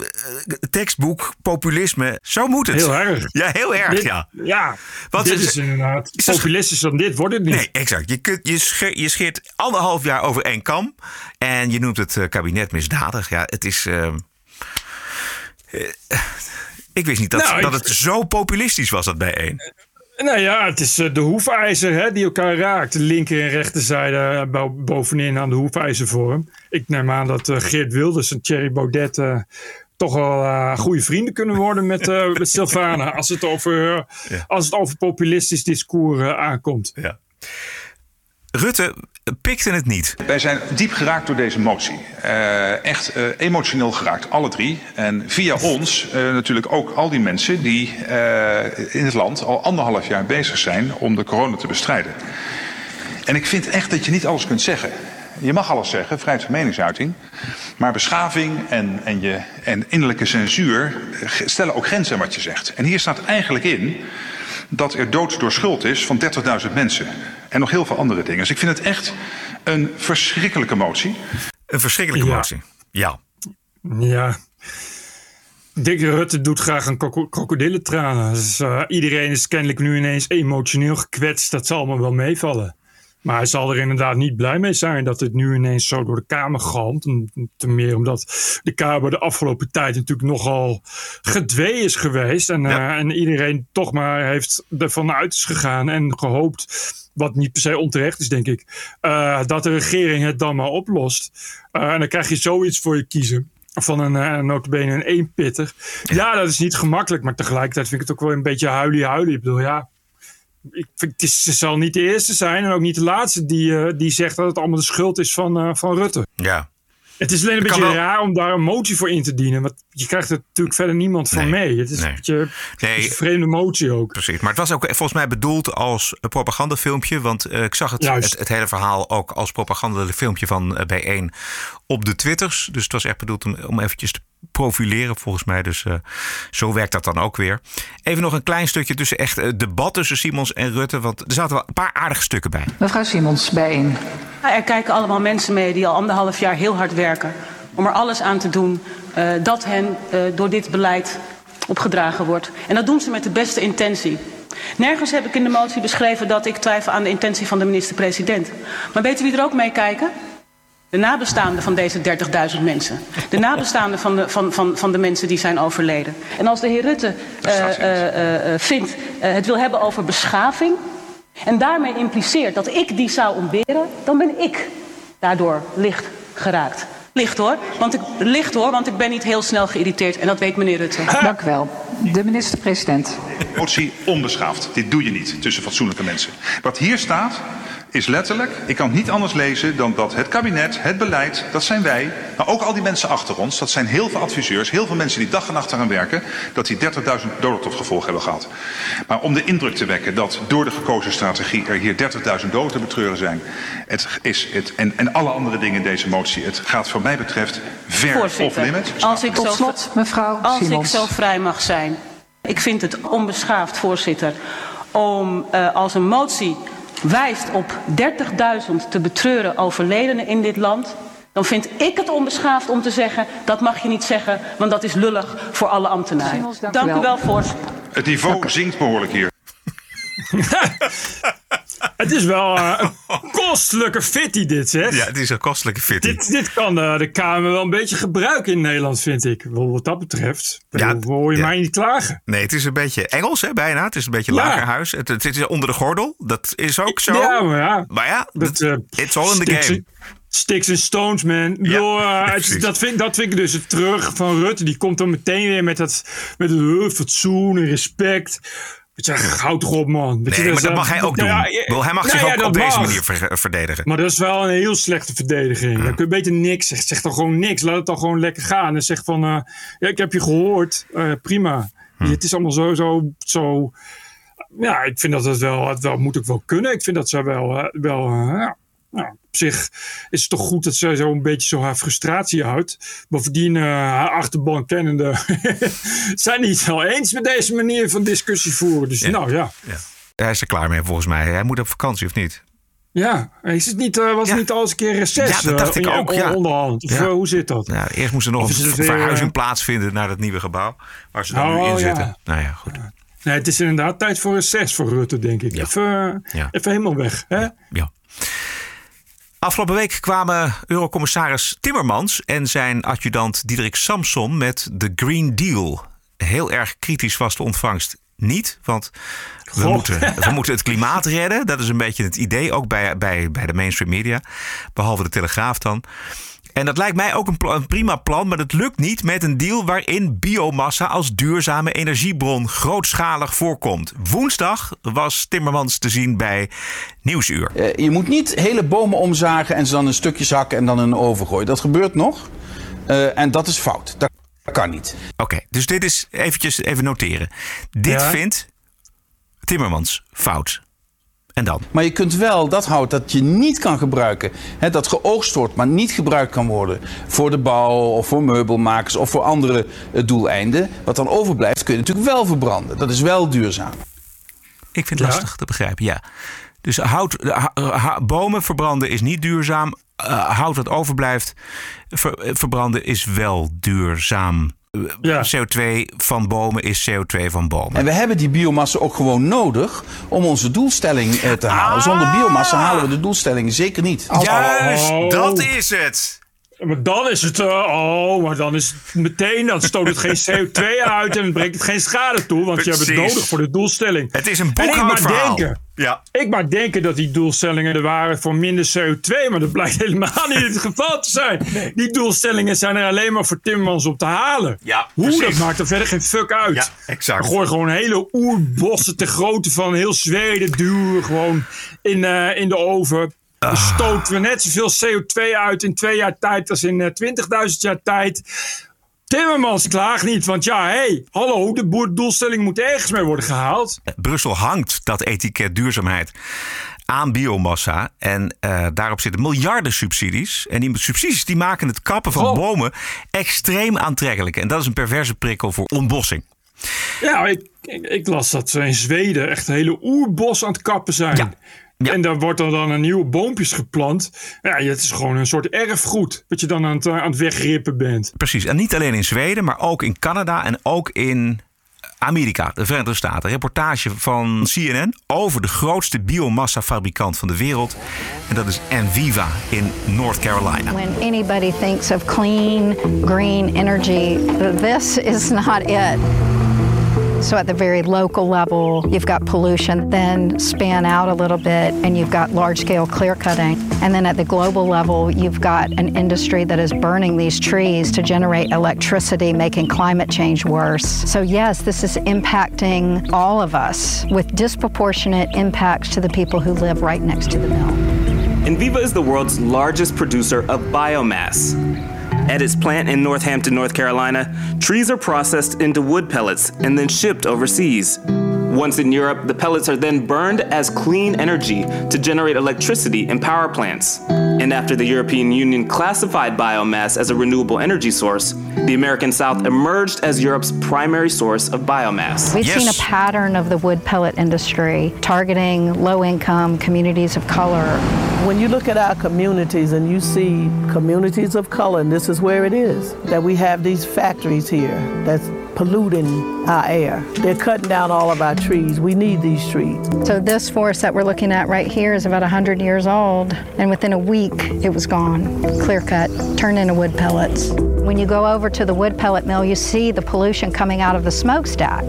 tekstboek populisme. Zo moet het. Heel erg. Ja, heel erg, Dit- ja. ja. Dit is inderdaad. is Populistisch dan dit wordt het niet. Nee, exact. Je, kunt, je, scheert, je scheert anderhalf jaar over één kam. En je noemt het eh, kabinet misdadig. Ja, het is. eh, eh, ik wist niet dat, Nou, dat ik- het zo populistisch was, dat bijeen. Nou ja, het is de hoefijzer hè, die elkaar raakt. De linker en rechterzijde bo- bovenin aan de hoefijzervorm. Ik neem aan dat Geert Wilders en Thierry Baudet toch wel goede vrienden kunnen worden met, eh met Sylvana. Als het over, Ja. als het over populistisch discours aankomt. Ja. Rutte pikte het niet. Wij zijn diep geraakt door deze motie. Eh, echt eh, emotioneel geraakt, alle drie. En via ons eh, natuurlijk ook al die mensen die in het land al anderhalf jaar bezig zijn om de corona te bestrijden. En ik vind echt dat je niet alles kunt zeggen. Je mag alles zeggen, vrijheid van meningsuiting. Maar beschaving en, en, je, en innerlijke censuur stellen ook grenzen aan wat je zegt. En hier staat eigenlijk in dat er dood door schuld is van 30.000 mensen. En nog heel veel andere dingen. Dus ik vind het echt een verschrikkelijke motie. Een verschrikkelijke Ja. motie. Ja. Ja. Dick Rutte doet graag een kroko- krokodillentranen. Dus, eh, iedereen is kennelijk nu ineens emotioneel gekwetst. Dat zal allemaal wel meevallen. Maar hij zal er inderdaad niet blij mee zijn dat het nu ineens zo door de Kamer galmt. En Ten meer omdat de Kamer de afgelopen tijd natuurlijk nogal gedwee is geweest. En, eh, en iedereen toch maar heeft ervan uit is gegaan en gehoopt, wat niet per se onterecht is denk ik, eh, dat de regering het dan maar oplost. Eh, en dan krijg je zoiets voor je kiezen. Van een uh, notabene een eenpitter. Ja, dat is niet gemakkelijk. Maar tegelijkertijd vind ik het ook wel een beetje huilie-huilie. Ik bedoel, ja... Ik vind, het, is, het zal niet de eerste zijn en ook niet de laatste die, eh, die zegt dat het allemaal de schuld is van, eh, van Rutte. Ja. Het is alleen een beetje wel- raar om daar een motie voor in te dienen. Want je krijgt er natuurlijk verder niemand van Nee, mee. Het is nee. een beetje Nee. is een vreemde motie ook. Precies, maar het was ook volgens mij bedoeld als een propagandafilmpje. Want eh, ik zag het, het, het hele verhaal ook als propagandafilmpje van eh, B1 op de Twitters. Dus het was echt bedoeld om, om eventjes te profileren volgens mij. Dus eh, zo werkt dat dan ook weer. Even nog een klein stukje tussen echt eh, debat tussen Simons en Rutte. Want er zaten wel een paar aardige stukken bij. Mevrouw Simons, bijeen. Er kijken allemaal mensen mee die al anderhalf jaar heel hard werken om er alles aan te doen eh, dat hen eh, door dit beleid opgedragen wordt. En dat doen ze met de beste intentie. Nergens heb ik in de motie beschreven dat ik twijfel aan de intentie van de minister-president. Maar weten wie er ook meekijken? De nabestaanden van deze 30.000 mensen. De nabestaanden van de, van, van, van de mensen die zijn overleden. En als de heer Rutte eh, eh, eh, vindt, eh, het wil hebben over beschaving. en daarmee impliceert dat ik die zou ontberen. dan ben ik daardoor licht geraakt. Licht hoor, want ik, licht hoor, want ik ben niet heel snel geïrriteerd. En dat weet meneer Rutte. Dank u wel. De minister-president. Motie onbeschaafd. Dit doe je niet tussen fatsoenlijke mensen. Wat hier staat is letterlijk, ik kan het niet anders lezen dan dat het kabinet, het beleid, dat zijn wij, maar ook al die mensen achter ons, dat zijn heel veel adviseurs, heel veel mensen die dag en nacht eraan werken, dat die 30.000 doden tot gevolg hebben gehad. Maar om de indruk te wekken dat door de gekozen strategie er hier 30.000 doden te betreuren zijn, het is het, en, en alle andere dingen in deze motie, het gaat voor mij betreft ver off Voorzitter, limit. als ik Tot zo, slot, mevrouw als ik zo vrij mag zijn. Ik vind het onbeschaafd, voorzitter, om eh, als een motie wijst op 30.000 te betreuren overledenen in dit land. Dan vind ik het onbeschaafd om te zeggen, dat mag je niet zeggen, want dat is lullig voor alle ambtenaren. Dank u wel, voorzitter. Het niveau zinkt behoorlijk hier. Het is wel eh, een kostelijke fitty dit, zeg. Ja, het is een kostelijke fit. Dit, dit kan eh, de Kamer wel een beetje gebruiken in Nederland, vind ik. Wat dat betreft. Ja, hoor je ja. mij niet klagen. Nee, het is een beetje Engels, hè, bijna. Het is een beetje Ja. lagerhuis. Het, het is onder de gordel. Dat is ook zo. Ja, maar ja. Maar ja, Dat, dat, eh, it's all in the game. Sticks and stones, man. Het- dat, vind, dat vind ik dus het terug van Rutte. Die komt dan meteen weer met dat met het uh, fatsoen en respect. Zeg, houd toch op, man. Je, Nee, maar dat mag hij ook doen. ja, Ik ja, hij mag nou zich ja, ook dat op deze manier ver- verdedigen. Maar dat is wel een heel slechte verdediging. Dan kun je beter niks zeggen. Zeg dan gewoon niks. Laat het dan gewoon lekker gaan. En zeg van, eh, ja, ik heb je gehoord. Eh, prima. Hm. Het is allemaal zo, zo, zo. Ja, ik vind dat het wel, het wel moet ook wel kunnen. Ik vind dat ze wel, eh, wel ja, nou, op zich is het toch goed dat ze zo een beetje zo haar frustratie houdt. Bovendien, eh, haar achterban kennende, zijn niet wel eens met deze manier van discussie voeren. Dus Ja. nou ja. Ja. Hij is er klaar mee volgens mij. Hij moet op vakantie of niet? Ja, is het niet, eh, was Ja. het niet al eens een keer reces? Ja, dat dacht eh, ik ook, ja. Onderhand. Of Ja. hoe zit dat? Ja, eerst moest er nog een het weer, verhuizing plaatsvinden naar dat nieuwe gebouw. Waar ze dan nu Oh, in ja. zitten. Nou ja, goed. Nee, het is inderdaad tijd voor reces voor Rutte, denk ik. Even, even helemaal weg. Hè? Ja. Afgelopen week kwamen Eurocommissaris Timmermans en zijn adjudant Diederik Samson met de Green Deal. Heel erg kritisch was de ontvangst niet, want we Goh. moeten, we moeten het klimaat redden. Dat is een beetje het idee, ook bij, bij, bij de mainstream media. Behalve de Telegraaf dan. En dat lijkt mij ook een, een prima plan, maar dat lukt niet met een deal waarin biomassa als duurzame energiebron grootschalig voorkomt. Woensdag was Timmermans te zien bij Nieuwsuur. Eh, je moet niet hele bomen omzagen en ze dan in stukjes hakken en dan in een oven gooien. Dat gebeurt nog. Eh, en dat is fout. Dat kan niet. Oké, dus dit is eventjes even noteren. Dit Ja. vindt Timmermans fout. En dan? Maar je kunt wel dat hout dat je niet kan gebruiken, hè, dat geoogst wordt, maar niet gebruikt kan worden voor de bouw of voor meubelmakers of voor andere eh, doeleinden, wat dan overblijft, kun je natuurlijk wel verbranden. Dat is wel duurzaam. Ik vind het Ja. lastig te begrijpen, ja. Dus hout, ha- ha- bomen verbranden is niet duurzaam. Eh, hout dat overblijft ver- eh, verbranden is wel duurzaam. Eh, Ja. CO2 van bomen is CO2 van bomen. En we hebben die biomassa ook gewoon nodig om onze doelstelling eh, te halen. Zonder biomassa halen we de doelstelling zeker niet. Juist, Oh. dat is het. Maar dan is het, eh, oh, maar dan is het meteen, dan stoot het geen CO2 uit en brengt het geen schade toe, want je hebt het nodig voor de doelstelling. Het is een En ik maar boekhoudverhaal. denken, Ja. ik maar denken dat die doelstellingen er waren voor minder CO2, maar dat blijkt helemaal niet het geval te zijn. Die doelstellingen zijn er alleen maar voor Timmermans op te halen. Ja, Hoe, precies. dat maakt er verder geen fuck uit. Ja, exact. Gooi gewoon hele oerbossen ter grootte van heel Zweden duwen gewoon in, eh, in de oven. Dan stoten we net zoveel CO2 uit in twee jaar tijd als in eh, 20.000 jaar tijd. Timmermans klaagt niet, want ja, hé, hey, hallo, de boerdoelstelling moet ergens mee worden gehaald. Brussel hangt dat etiket duurzaamheid aan biomassa. En uh, daarop zitten miljarden subsidies. En die subsidies die maken het kappen van Oh. bomen extreem aantrekkelijk. En dat is een perverse prikkel voor ontbossing. Ja, ik, ik, ik las dat ze in Zweden echt hele oerbos aan het kappen zijn. En daar wordt er dan een nieuwe boompjes geplant. Ja, het is gewoon een soort erfgoed. Dat je dan aan het, eh, aan het wegrippen bent. Precies. En niet alleen in Zweden, maar ook in Canada en ook in Amerika, de Verenigde Staten. Een reportage van CNN over de grootste biomassa-fabrikant van de wereld. En dat is Enviva in North Carolina. When anybody thinks of clean, green energy, this is not it. So, at the very local level, you've got pollution, then span out a little bit, and you've got large scale clear cutting. And then at the global level, you've got an industry that is burning these trees to generate electricity, making climate change worse. So, yes, this is impacting all of us with disproportionate impacts to the people who live right next to the mill. Enviva is the world's largest producer of biomass. At its plant in Northampton, North Carolina, trees are processed into wood pellets and then shipped overseas. Once in Europe, the pellets are then burned as clean energy to generate electricity in power plants. And after the European Union classified biomass as a renewable energy source, the American South emerged as Europe's primary source of biomass. We've seen a pattern of the wood pellet industry targeting low income communities of color. When you look at our communities and you see communities of color, and this is where it is, that we have these factories here that's polluting our air. They're cutting down all of our trees. We need these trees. So, this forest that we're looking at right here is about 100 years old, and within a week it was gone, clear cut, turned into wood pellets. When you go over to the wood pellet mill, you see the pollution coming out of the smokestack.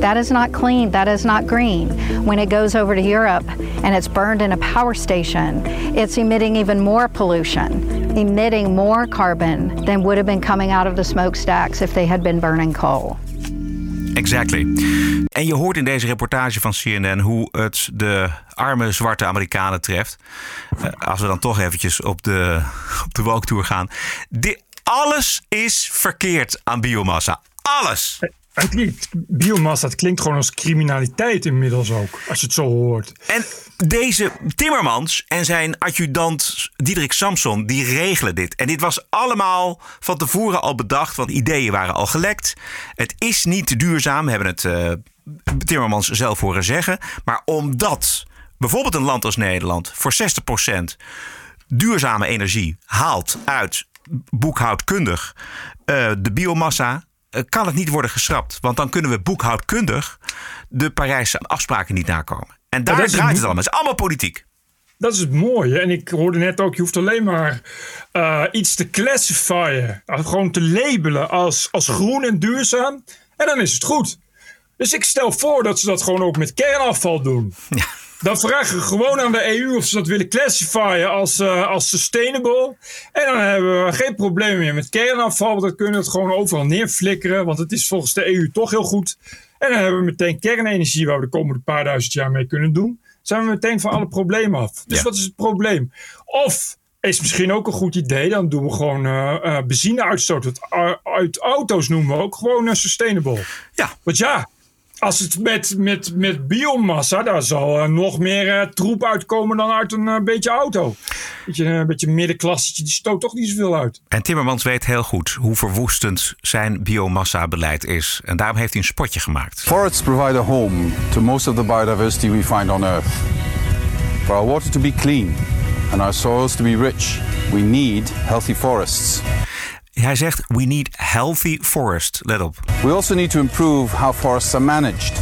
That is not clean, that is not green. When it goes over to Europe and it's burned in a power station, it's emitting even more pollution, emitting more carbon than would have been coming out of the smokestacks if they had been burning coal. Exactly. En je hoort in deze reportage van CNN hoe het de arme zwarte Amerikanen treft. Uh, als we dan toch eventjes op de, op de walktour gaan. Alles is verkeerd aan biomassa. Alles. Biomassa, het klinkt gewoon als criminaliteit inmiddels ook, als je het zo hoort. En deze Timmermans en zijn adjudant Diederik Samson, die regelen dit. En dit was allemaal van tevoren al bedacht, want ideeën waren al gelekt. Het is niet duurzaam, hebben het uh, Timmermans zelf horen zeggen. Maar omdat bijvoorbeeld een land als Nederland voor 60% duurzame energie haalt uit boekhoudkundig uh, de biomassa kan het niet worden geschrapt. Want dan kunnen we boekhoudkundig de Parijse afspraken niet nakomen. En daar draait het allemaal. Het is allemaal politiek. Dat is het mooie. En ik hoorde net ook, je hoeft alleen maar uh, iets te classifyen. Gewoon te labelen als, als groen en duurzaam. En dan is het goed. Dus ik stel voor dat ze dat gewoon ook met kernafval doen. Ja. Dan vragen we gewoon aan de EU of ze dat willen classifyen als, uh, als sustainable. En dan hebben we geen probleem meer met kernafval. Want dan kunnen we het gewoon overal neerflikkeren. Want het is volgens de EU toch heel goed. En dan hebben we meteen kernenergie waar we de komende paar duizend jaar mee kunnen doen. Zijn we meteen van alle problemen af. Dus Ja. wat is het probleem? Of is misschien ook een goed idee. Dan doen we gewoon eh eh, benzine-uitstoot uit, auto's noemen we ook gewoon eh, sustainable. Ja. Want ja, als het met, met, met biomassa, daar zal eh, nog meer eh, troep uitkomen dan uit een eh, beetje auto. Beetje, een beetje middenklassetje, die stoot toch niet zoveel uit. En Timmermans weet heel goed hoe verwoestend zijn biomassa-beleid is. En daarom heeft hij een spotje gemaakt. Forests provide a home to most of the biodiversity we find on Earth. For our water to be clean and our soils to be rich, we need healthy forests. Hij zegt, we need healthy forest. Let op. We also need to improve how forests are managed.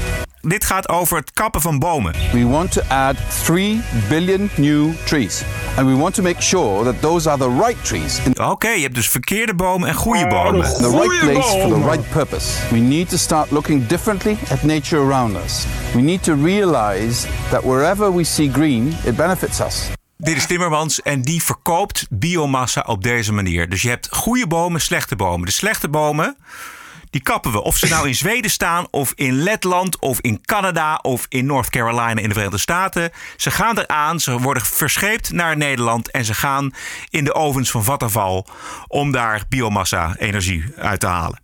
Dit gaat over het kappen van bomen. We want to add 3 billion new trees. And we want to make sure that those are the right trees. in Oké, je hebt dus verkeerde bomen en goede bomen. the right place for the right purpose. We need to start looking differently at nature around us. We need to realize that wherever we see green, it benefits us. Dit is Timmermans en die verkoopt biomassa op deze manier. Dus je hebt goede bomen, slechte bomen. De slechte bomen Die kappen we. Of ze nou in Zweden staan, of in Letland, of in Canada, of in North Carolina in de Verenigde Staten. Ze gaan eraan, ze worden verscheept naar Nederland en ze gaan in de ovens van Vattenval om daar biomassa-energie uit te halen.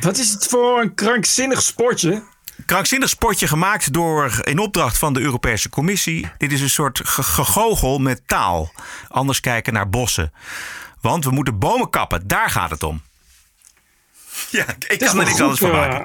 Wat is het voor een krankzinnig sportje? Krankzinnig sportje gemaakt door in opdracht van de Europese Commissie. Dit is een soort ge- gegogel met taal. Anders kijken naar bossen. Want we moeten bomen kappen, daar gaat het om. Ja, ik kan er niks anders van eh.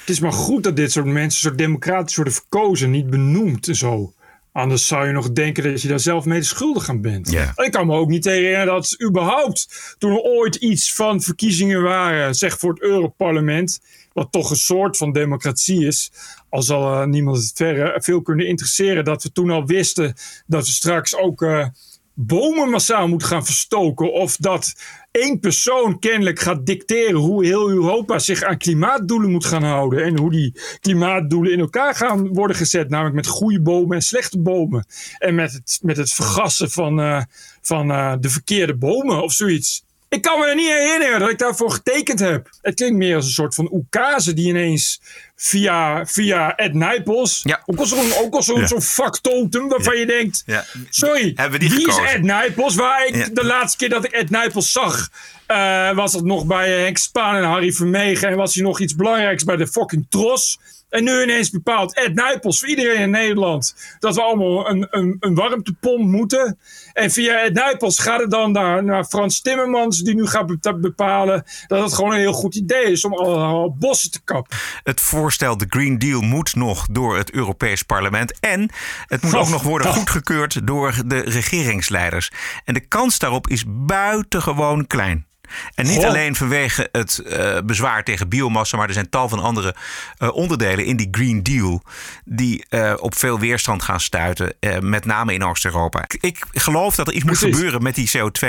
Het is maar goed dat dit soort mensen zo democratisch worden verkozen, niet benoemd en zo. Anders zou je nog denken dat je daar zelf mee schuldig aan bent. Ik kan me ook niet herinneren dat überhaupt toen er ooit iets van verkiezingen waren, zeg voor het Europarlement, wat toch een soort van democratie is, al zal eh, niemand het verre veel kunnen interesseren, dat we toen al wisten dat we straks ook eh, bomen massaal moeten gaan verstoken. Of dat één persoon kennelijk gaat dicteren hoe heel Europa zich aan klimaatdoelen moet gaan houden. En hoe die klimaatdoelen in elkaar gaan worden gezet. Namelijk met goede bomen en slechte bomen. En met het, met het vergassen van, eh, van de verkeerde bomen of zoiets. Ik kan me er niet herinneren dat ik daarvoor getekend heb. Het klinkt meer als een soort van oekase die ineens via, via Ed Nijpels. Ook al zo'n ook zo'n Ja. factotum waarvan je denkt... Sorry, Hebben die wie is? Ed Nijpels? Waar ik de laatste keer dat ik Ed Nijpels zag, eh, was dat nog bij Henk Spaan en Harry Vermegen. En was hij nog iets belangrijks bij de fucking Tros. En nu ineens bepaalt Ed Nijpels voor iedereen in Nederland dat we allemaal een, een, een warmtepomp moeten. En via Ed Nijpels gaat het dan naar, naar Frans Timmermans, die nu gaat be- bepalen dat het gewoon een heel goed idee is om allemaal bossen te kappen. Het voorstel, de Green Deal, moet nog door het Europees Parlement. En het moet ook nog worden goedgekeurd door de regeringsleiders. En de kans daarop is buitengewoon klein. En niet Goh. alleen vanwege het eh, bezwaar tegen biomassa, maar er zijn tal van andere eh, onderdelen in die Green Deal die eh, op veel weerstand gaan stuiten, met name in Oost-Europa. Ik, ik geloof dat er iets moet gebeuren met die CO2.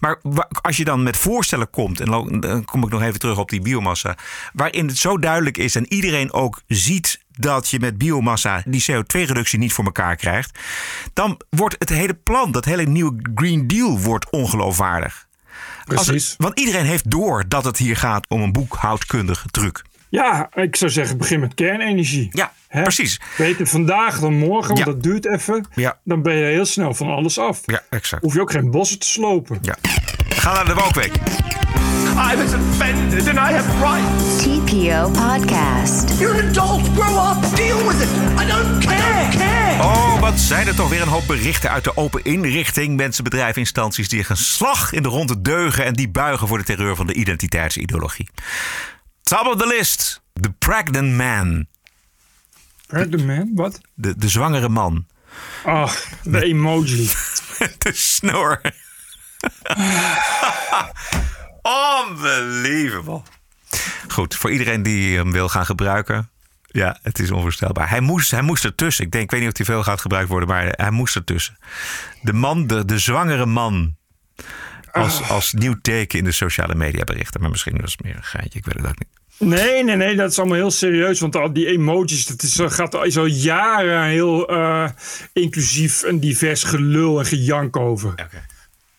Maar als je dan met voorstellen komt, en dan kom ik nog even terug op die biomassa, waarin het zo duidelijk is en iedereen ook ziet dat je met biomassa die CO2-reductie niet voor elkaar krijgt, dan wordt het hele plan, dat hele nieuwe Green Deal, wordt ongeloofwaardig. Als- Precies. want iedereen heeft door dat het hier gaat om een boekhoudkundige truc. Ja, ik zou zeggen, begin met kernenergie. Ja, Hè? precies. Beter vandaag dan morgen, want Ja. dat duurt even. Ja. Dan ben je heel snel van alles af. Ja, exact. Hoef je ook geen bossen te slopen. Ja. Ga naar de wookweek. I was offended and I have rights. TPO Podcast. You're an adult. Grow up. Deal with it. I don't care. Oh, wat zijn er toch weer een hoop berichten uit de open inrichting. Mensen, bedrijven, instanties die een slag in de ronde deugen... en die buigen voor de terreur van de identiteitsideologie. Top of the list. The pregnant man. Pregnant man, wat? De, de zwangere man. Ah, de emoji. de snor. Unbelievable. Goed, voor iedereen die hem wil gaan gebruiken. Ja, het is onvoorstelbaar. Hij moest, hij moest ertussen. Ik denk, ik weet niet of hij veel gaat gebruikt worden, maar hij moest ertussen. De man, de, de zwangere man. Als, als nieuw teken in de sociale media berichten. Maar misschien was het meer een geintje, ik weet het ook niet. Nee, nee, nee, dat is allemaal heel serieus. Want al die emojis, dat is, gaat is al jaren heel eh, inclusief en divers gelul en gejank over.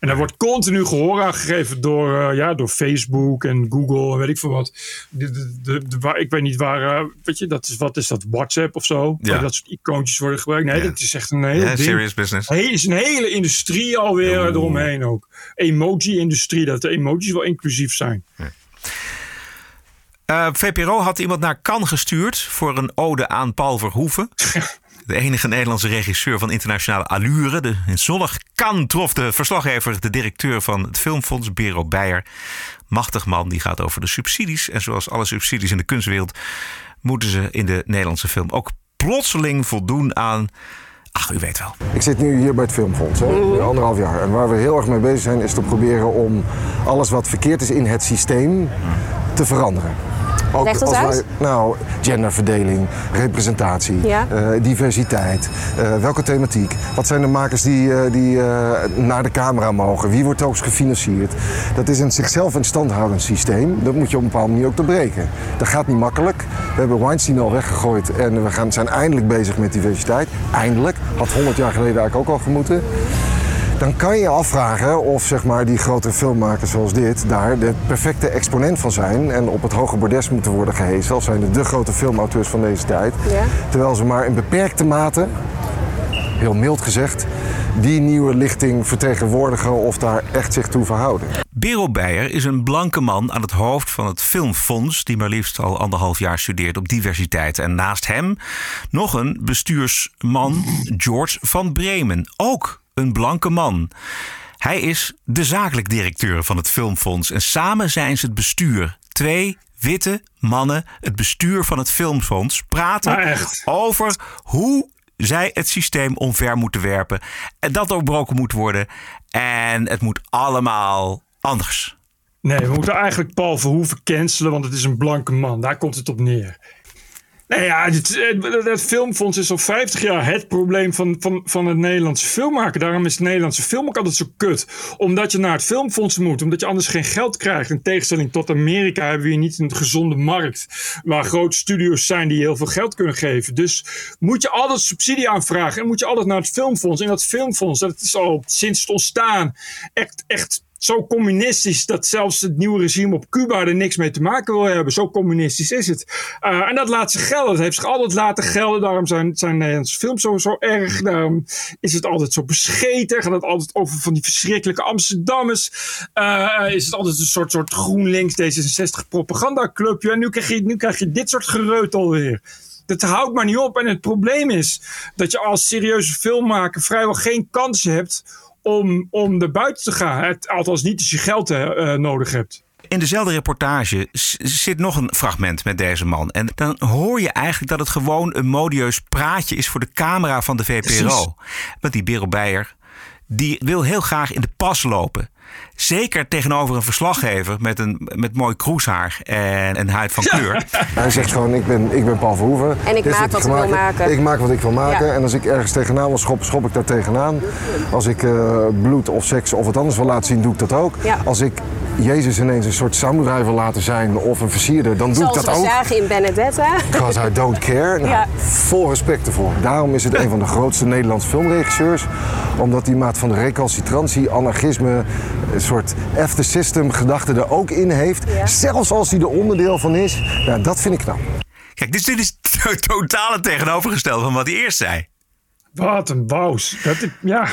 En daar wordt continu gehoor aan gegeven door, eh, ja, door Facebook en Google en weet ik veel wat. De, de, de, de- waar- ik weet niet waar, eh, weet je, dat is, wat is dat, WhatsApp of zo? Ja. Dat soort icoontjes worden gebruikt. Nee, Ja. dat is echt een hele Ja, serious business. Het is een hele industrie alweer eromheen ook. Emoji-industrie, dat de emojis wel inclusief zijn. Eh, VPRO had iemand naar Cannes gestuurd voor een ode aan Paul Verhoeven. De enige Nederlandse regisseur van internationale allure. De, in zonnig Cannes trof de verslaggever de directeur van het Filmfonds, Bero Beijer. Machtig man, die gaat over de subsidies. En zoals alle subsidies in de kunstwereld moeten ze in de Nederlandse film ook plotseling voldoen aan... Ach, u weet wel. Ik zit nu hier bij het Filmfonds, hè, nu anderhalf jaar. En waar we heel erg mee bezig zijn, is te proberen om alles wat verkeerd is in het systeem te veranderen. Ook Leg dat nou, genderverdeling, representatie, Ja. eh, diversiteit, eh, welke thematiek. Wat zijn de makers die, eh, die naar de camera mogen? Wie wordt ook eens gefinancierd? Dat is een zichzelf in stand houdend systeem. Dat moet je op een bepaalde manier ook doorbreken. Dat gaat niet makkelijk. We hebben Weinstein al weggegooid en we gaan, zijn eindelijk bezig met diversiteit. Eindelijk. Had 100 jaar geleden eigenlijk ook al gemoeten. Dan kan je afvragen of zeg maar, die grote filmmakers zoals dit daar de perfecte exponent van zijn en op het hoge bordes moeten worden gehezen als zijn de grote filmauteurs van deze tijd. Ja. Terwijl ze maar in beperkte mate, heel mild gezegd, die nieuwe lichting vertegenwoordigen of daar echt zich toe verhouden. Bero Beijer is een blanke man aan het hoofd van het Filmfonds, die maar liefst al anderhalf jaar studeert op diversiteit. En naast hem nog een bestuursman, George van Bremen, ook een blanke man. Hij is de zakelijk directeur van het Filmfonds en samen zijn ze het bestuur. Twee witte mannen, het bestuur van het Filmfonds, praten echt. over hoe zij het systeem omver moeten werpen. En dat doorbroken moet worden. En het moet allemaal anders. Nee, we moeten eigenlijk Paul Verhoeven cancelen, want het is een blanke man. Daar komt het op neer. Nee, ja, het, het filmfonds is al 50 jaar het probleem van, van, van het Nederlandse filmmaken. Daarom is het Nederlandse film ook altijd zo kut. Omdat je naar het filmfonds moet, omdat je anders geen geld krijgt. In tegenstelling tot Amerika hebben we hier niet een gezonde markt. Waar grote studio's zijn die heel veel geld kunnen geven. Dus moet je altijd subsidie aanvragen en moet je altijd naar het filmfonds. En dat filmfonds, dat is al sinds het ontstaan echt, echt zo communistisch dat zelfs het nieuwe regime op Cuba er niks mee te maken wil hebben. Zo communistisch is het. Uh, en dat laat zich gelden. Het heeft zich altijd laten gelden. Daarom zijn, zijn Nederlandse films zo, erg. Daarom is het altijd zo bescheten. Gaat het altijd over van die verschrikkelijke Amsterdammers. Uh, is het altijd een soort, soort GroenLinks D66 propagandaclubje. En nu krijg, je, nu krijg je dit soort gereutel weer. Dat houdt maar niet op. En het probleem is dat je als serieuze filmmaker vrijwel geen kans hebt om, om buiten te gaan. Het, althans niet als je geld uh, nodig hebt. In dezelfde reportage zit nog een fragment met deze man. En dan hoor je eigenlijk dat het gewoon een modieus praatje is voor de camera van de VPRO. Precies. Want die Bero Beijer, die wil heel graag in de pas lopen. Zeker tegenover een verslaggever met, een, met mooi kroeshaar en een huid van kleur. Ja. Hij zegt gewoon, ik ben, ik ben Paul Verhoeven. En ik maak wat ik wil maken. Ik maak wat ik wil maken. Ja. En als ik ergens tegenaan wil schoppen, schop ik daar tegenaan. Als ik uh, bloed of seks of wat anders wil laten zien, doe ik dat ook. Ja. Als ik Jezus ineens een soort samurai wil laten zijn of een versierder, dan doe Zoals ik dat ook. Zoals we zagen in Benedetta. Because I don't care. Nou, Ja. Vol respect ervoor. Daarom is het een van de grootste Nederlandse filmregisseurs. Omdat die maat van de recalcitrantie, anarchisme, een soort after system gedachte er ook in heeft. Ja. Zelfs als hij er onderdeel van is. Nou, dat vind ik knap. Kijk, dus dit is het totale tegenovergestelde van wat hij eerst zei. Wat een bous. Dat, ik- ja.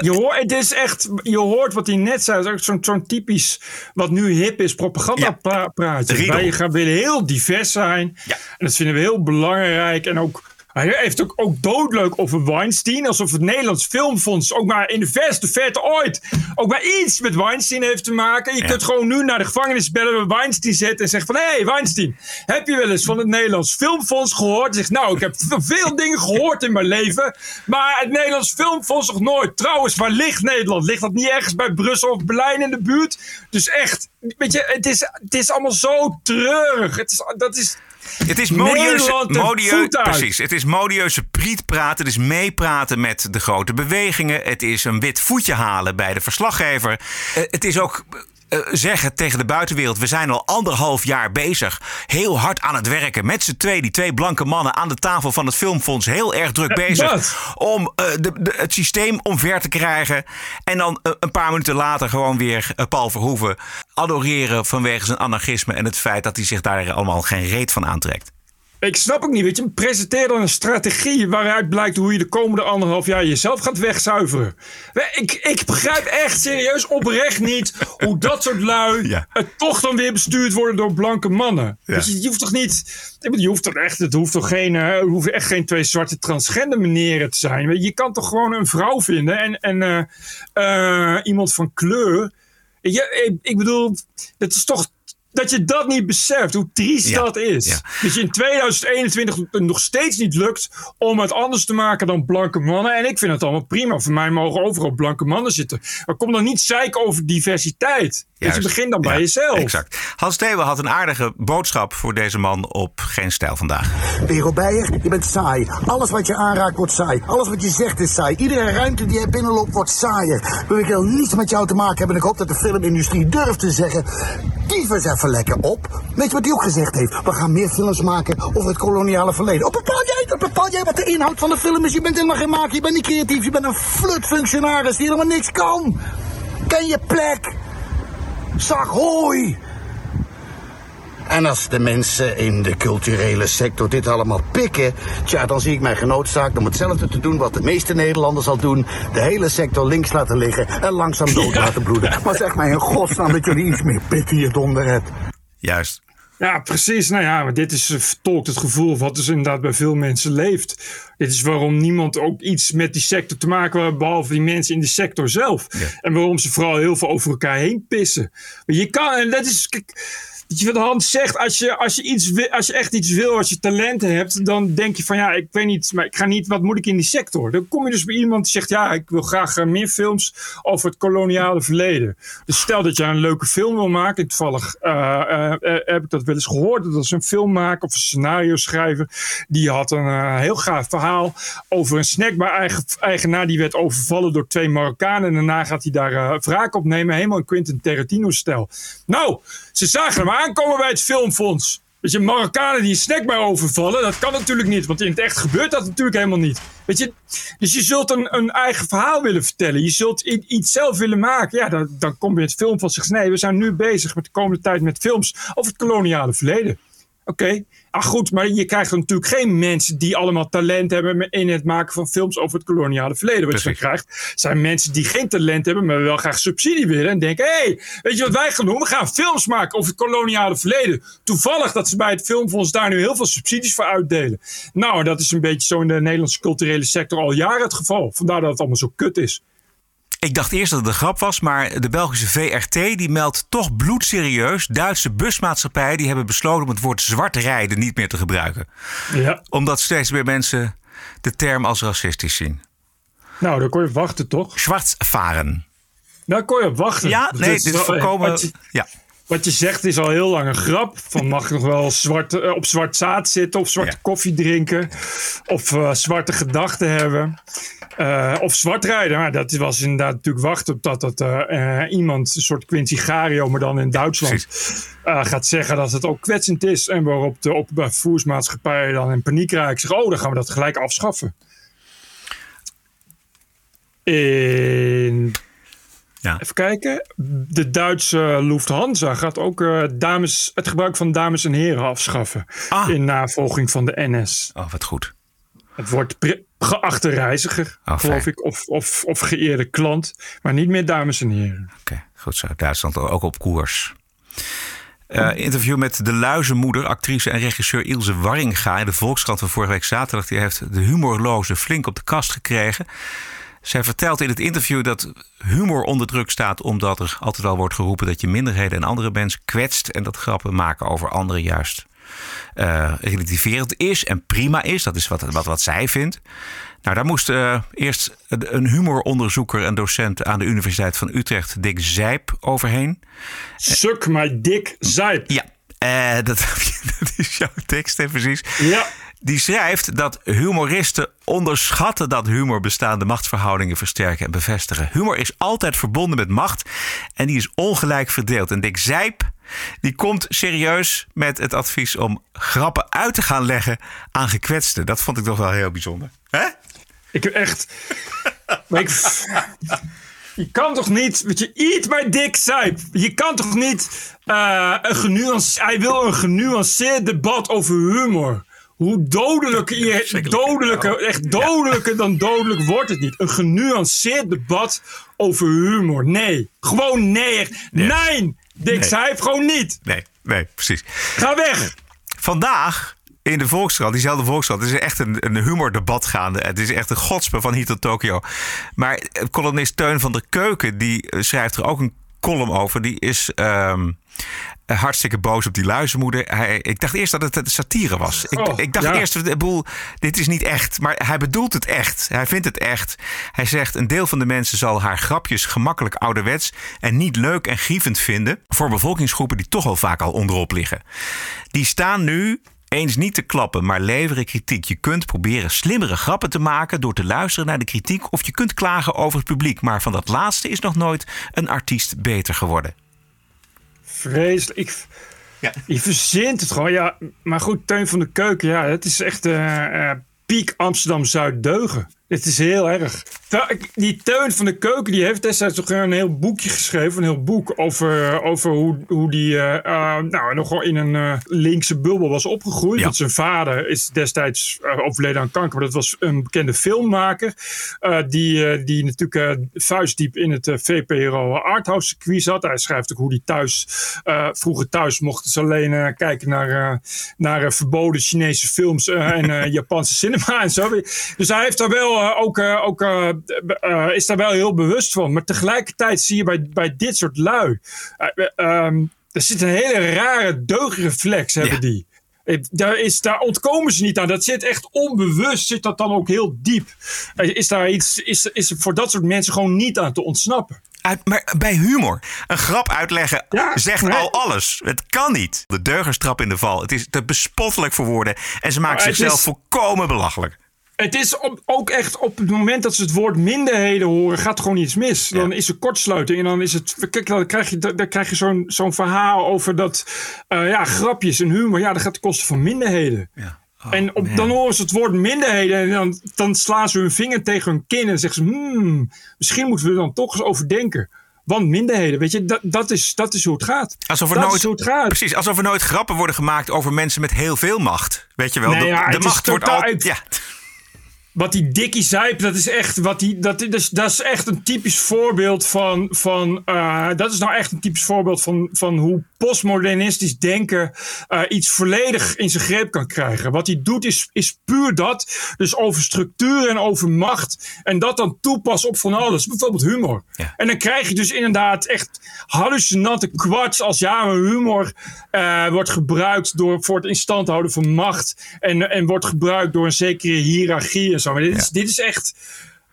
Je hoort, het is echt, je hoort wat hij net zei. Het is ook zo'n zo'n typisch, wat nu hip is, propagandapraatje. Riedel. Wij gaan willen heel divers zijn. En dat vinden we heel belangrijk. En ook, hij heeft ook, ook doodleuk over Weinstein. Alsof het Nederlands Filmfonds ook maar in de verste verte ooit ook maar iets met Weinstein heeft te maken. Je kunt gewoon nu naar de gevangenis bellen bij Weinstein zetten en zeggen van... Hé hey, Weinstein, heb je wel eens van het Nederlands Filmfonds gehoord? Hij zegt, nou, ik heb veel dingen gehoord in mijn leven. Maar het Nederlands Filmfonds nog nooit. Trouwens, waar ligt Nederland? Ligt dat niet ergens bij Brussel of Berlijn in de buurt? Dus echt, weet je, het is, het is allemaal zo treurig. Het is, dat is... Het is modieuze, uit. precies. Het is modieuze prietpraten. Het is meepraten met de grote bewegingen. Het is een wit voetje halen bij de verslaggever. Eh, het is ook eh, zeggen tegen de buitenwereld: we zijn al anderhalf jaar bezig. Heel hard aan het werken. Met z'n twee, die twee blanke mannen aan de tafel van het Filmfonds. Heel erg druk Ja, bezig. dat. Om eh, de, de- het systeem omver te krijgen. En dan eh, een paar minuten later gewoon weer Paul Verhoeven adoreren vanwege zijn anarchisme. En het feit dat hij zich daar allemaal geen reet van aantrekt. Ik snap ook niet, weet je. Presenteer dan een strategie waaruit blijkt hoe je de komende anderhalf jaar jezelf gaat wegzuiveren. We- Ik, ik begrijp echt serieus oprecht niet hoe dat soort lui Ja. het toch dan weer bestuurd worden door blanke mannen. Ja. Dus je, je hoeft toch niet, je hoeft toch echt, het hoeft toch geen, eh, er hoeven echt geen twee zwarte transgender meneren te zijn. Je kan toch gewoon een vrouw vinden en, en eh, eh, iemand van kleur. Je, ik bedoel, het is toch dat je dat niet beseft, hoe triest Ja, dat is. ja. Dat je in 2021 het nog steeds niet lukt om het anders te maken dan blanke mannen. En ik vind het allemaal prima. Voor mij mogen overal blanke mannen zitten. Maar kom dan niet zeiken over diversiteit. Dus je begint dan bij Ja, jezelf. Exact. Hans Theeuwen had een aardige boodschap voor deze man op Geen Stijl vandaag. Bero Beijer, je bent saai. Alles wat je aanraakt wordt saai. Alles wat je zegt is saai. Iedere ruimte die je binnenloopt wordt saaier. Ik wil niets met jou te maken hebben. En ik hoop dat de filmindustrie durft te zeggen... Dief eens lekker op. Weet je wat hij ook gezegd heeft? We gaan meer films maken over het koloniale verleden. Op bepaal jij bepaal jij wat de inhoud van de film is? Je bent helemaal geen maker, je bent niet creatief, je bent een flutfunctionaris die helemaal niks kan. Ken je plek? Zag hooi. En als de mensen in de culturele sector dit allemaal pikken, tja, dan zie ik mij genoodzaakt om hetzelfde te doen wat de meeste Nederlanders al doen. De hele sector links laten liggen en langzaam dood laten bloeden. Maar zeg mij in godsnaam dat jullie iets meer pit in je donder hebt. Juist. Ja, precies. Nou ja, maar dit is eh, vertolkt het gevoel wat dus inderdaad bij veel mensen leeft. Dit is waarom niemand ook iets met die sector te maken heeft, behalve die mensen in de sector zelf. En waarom ze vooral heel veel over elkaar heen pissen. Maar je kan, en dat is. kijk, Weet je wat Hans zegt? Als je, als, je iets wil, als je echt iets wil, als je talenten hebt, dan denk je van ja, ik weet niet, maar ik ga niet, wat moet ik in die sector? Dan kom je dus bij iemand die zegt ja, ik wil graag eh, meer films over het koloniale verleden. Dus stel dat je een leuke film wil maken. Toevallig eh, eh, heb ik dat wel eens gehoord. Dat is een filmmaker of een scenario schrijver. Die had een heel gaaf verhaal over een snackbar-eigenaar die werd overvallen door twee Marokkanen. En daarna gaat hij daar eh, wraak op nemen. Helemaal in Quentin Tarantino-stijl. Nou, ze zagen hem aankomen bij het filmfonds. Weet je, Marokkanen die een snackbar overvallen, dat kan natuurlijk niet. Want in het echt gebeurt dat natuurlijk helemaal niet. Weet je, dus je zult een, een eigen verhaal willen vertellen. Je zult iets zelf willen maken. Ja, dan, dan kom je het film van zich. Nee, we zijn nu bezig met de komende tijd met films over het koloniale verleden. Oké, ah goed, maar je krijgt natuurlijk geen mensen die allemaal talent hebben in het maken van films over het koloniale verleden. Wat je krijgt, zijn mensen die geen talent hebben, maar wel graag subsidie willen. En denken, hé, hey, weet je wat wij gaan doen? We gaan films maken over het koloniale verleden. Toevallig dat ze bij het filmfonds daar nu heel veel subsidies voor uitdelen. Nou, dat is een beetje zo in de Nederlandse culturele sector al jaren het geval. Vandaar dat het allemaal zo kut is. Ik dacht eerst dat het een grap was, maar de Belgische VRT die meldt toch bloedserieus. Duitse busmaatschappijen die hebben besloten om het woord zwart rijden niet meer te gebruiken. Ja. Omdat steeds meer mensen de term als racistisch zien. Nou, dan kon je wachten, toch? Zwart varen. Daar kon je op wachten. Ja, nee, dit is je- Ja. Wat je zegt is al heel lang een grap. Van mag ik nog wel zwart, eh, op zwart zaad zitten of zwarte koffie drinken. Of eh, zwarte gedachten hebben. Eh, of zwart rijden. Maar dat was inderdaad natuurlijk wachten op dat, dat iemand, een soort Quincy Gario, maar dan in Duitsland, gaat zeggen dat het ook kwetsend is. En waarop de openbaar vervoersmaatschappij dan in paniek raakt. Zegt, oh, dan gaan we dat gelijk afschaffen. In Even kijken. De Duitse Lufthansa gaat ook eh, dames, het gebruik van dames en heren afschaffen. In navolging van de NS. Oh, wat goed. Het wordt geachte reiziger, Oh, geloof ik. Of, of, of geëerde klant. Maar niet meer dames en heren. Oké, goed zo. Duitsland ook op koers. Eh, interview met de luizenmoeder, actrice en regisseur Ilse Warringa in de Volkskrant van vorige week zaterdag. Die heeft de humorloze flink op de kast gekregen. Zij vertelt in het interview dat humor onder druk staat omdat er altijd wel wordt geroepen dat je minderheden en andere mensen kwetst en dat grappen maken over anderen juist eh, relativerend is en prima is. Dat is wat, wat, wat zij vindt. Nou, daar moest eh, eerst een humoronderzoeker en docent aan de Universiteit van Utrecht, Dick Zijp, overheen. Suk my Dick Zijp. Ja, eh, dat, dat is jouw tekst, hè, precies. Ja. Die schrijft dat humoristen onderschatten dat humor bestaande machtsverhoudingen versterken en bevestigen. Humor is altijd verbonden met macht en die is ongelijk verdeeld. En Dick Zijp die komt serieus met het advies om grappen uit te gaan leggen aan gekwetsten. Dat vond ik toch wel heel bijzonder. Hè? Ik heb echt. ik, je kan toch niet. Weet je, eat my dick, Zijp. Je kan toch niet. eh, een genuance, hij wil een genuanceerd debat over humor. Hoe dodelijk, je, dodelijker, echt dodelijker dan dodelijk wordt het niet. Een genuanceerd debat over humor. Nee. Gewoon nee. Nee. Dick Nee. Zijp, gewoon niet. Nee, nee, precies. Ga weg. Vandaag in de Volkskrant, diezelfde Volkskrant, is echt een, een humordebat gaande. Het is echt een godspe van hier tot Tokio. Maar eh, columnist Teun van der Keuken, die eh, schrijft er ook een column over. Die is ehm, eh, hartstikke boos op die luizenmoeder. Hij, ik dacht eerst dat het satire was. Ik, Oh, ik dacht ja. eerst, de boel, dit is niet echt. Maar hij bedoelt het echt. Hij vindt het echt. Hij zegt, een deel van de mensen zal haar grapjes gemakkelijk ouderwets... en niet leuk en grievend vinden... voor bevolkingsgroepen die toch al vaak al onderop liggen. Die staan nu eens niet te klappen, maar leveren kritiek. Je kunt proberen slimmere grappen te maken door te luisteren naar de kritiek... of je kunt klagen over het publiek. Maar van dat laatste is nog nooit een artiest beter geworden. Vreselijk. Ik, Je verzint het gewoon. Ja, maar goed, Teun van de Keuken. Ja, het is echt. eh, piek Amsterdam-Zuid Het is heel erg. Die Teun van de Keuken die heeft destijds toch een heel boekje geschreven. Een heel boek over, over hoe, hoe die uh, uh, nou, nogal in een uh, linkse bubbel was opgegroeid. Want zijn vader is destijds overleden aan kanker. Maar dat was een bekende filmmaker. die, die natuurlijk vuistdiep in het VPRO Arthouse circuit zat. Hij schrijft ook hoe hij thuis, vroeger thuis mochten ze alleen kijken naar, naar verboden Chinese films en Japanse cinema en zo. Dus hij heeft daar wel ook, ook is daar wel heel bewust van. Maar tegelijkertijd zie je bij, bij dit soort lui. Um, er zit een hele rare deugdreflex, hebben die. Daar, is, daar ontkomen ze niet aan. Dat zit echt onbewust, zit dat dan ook heel diep. Is daar iets, is, is voor dat soort mensen gewoon niet aan te ontsnappen. Uit, maar bij humor. Een grap uitleggen zegt al alles. Het kan niet. De deugerstrap in de val. Het is te bespottelijk voor woorden. En ze maken zichzelf is... volkomen belachelijk. Het is ook echt op het moment dat ze het woord minderheden horen, gaat gewoon iets mis. Dan is er kortsluiting en dan is het. Kijk, dan krijg je, dan krijg je zo'n zo'n verhaal over dat. Uh, ja, grapjes en humor. Ja, dat gaat ten koste van minderheden. Ja. Oh, en op, dan horen ze het woord minderheden en dan, dan slaan ze hun vinger tegen hun kin en zeggen ze: hmm, misschien moeten we er dan toch eens over denken. Want minderheden, weet je, dat, dat, is, dat is hoe het gaat. Alsof er dat nooit, is hoe het gaat. Precies, alsof er nooit grappen worden gemaakt over mensen met heel veel macht. Weet je wel, nee, de, ja, de macht wordt altijd. Ja wat die Dickie Zijp, dat is echt, wat die, dat, is, dat is echt een typisch voorbeeld van, van uh, dat is nou echt een typisch voorbeeld van, van hoe postmodernistisch denken uh, iets volledig in zijn greep kan krijgen. Wat hij doet is, is puur dat, dus over structuur en over macht en dat dan toepassen op van alles, bijvoorbeeld humor. Ja. En dan krijg je dus inderdaad echt hallucinante kwarts als ja, humor uh, wordt gebruikt door, voor het in stand houden van macht en, en wordt gebruikt door een zekere hiërarchie en zo. Maar dit, is, dit is echt.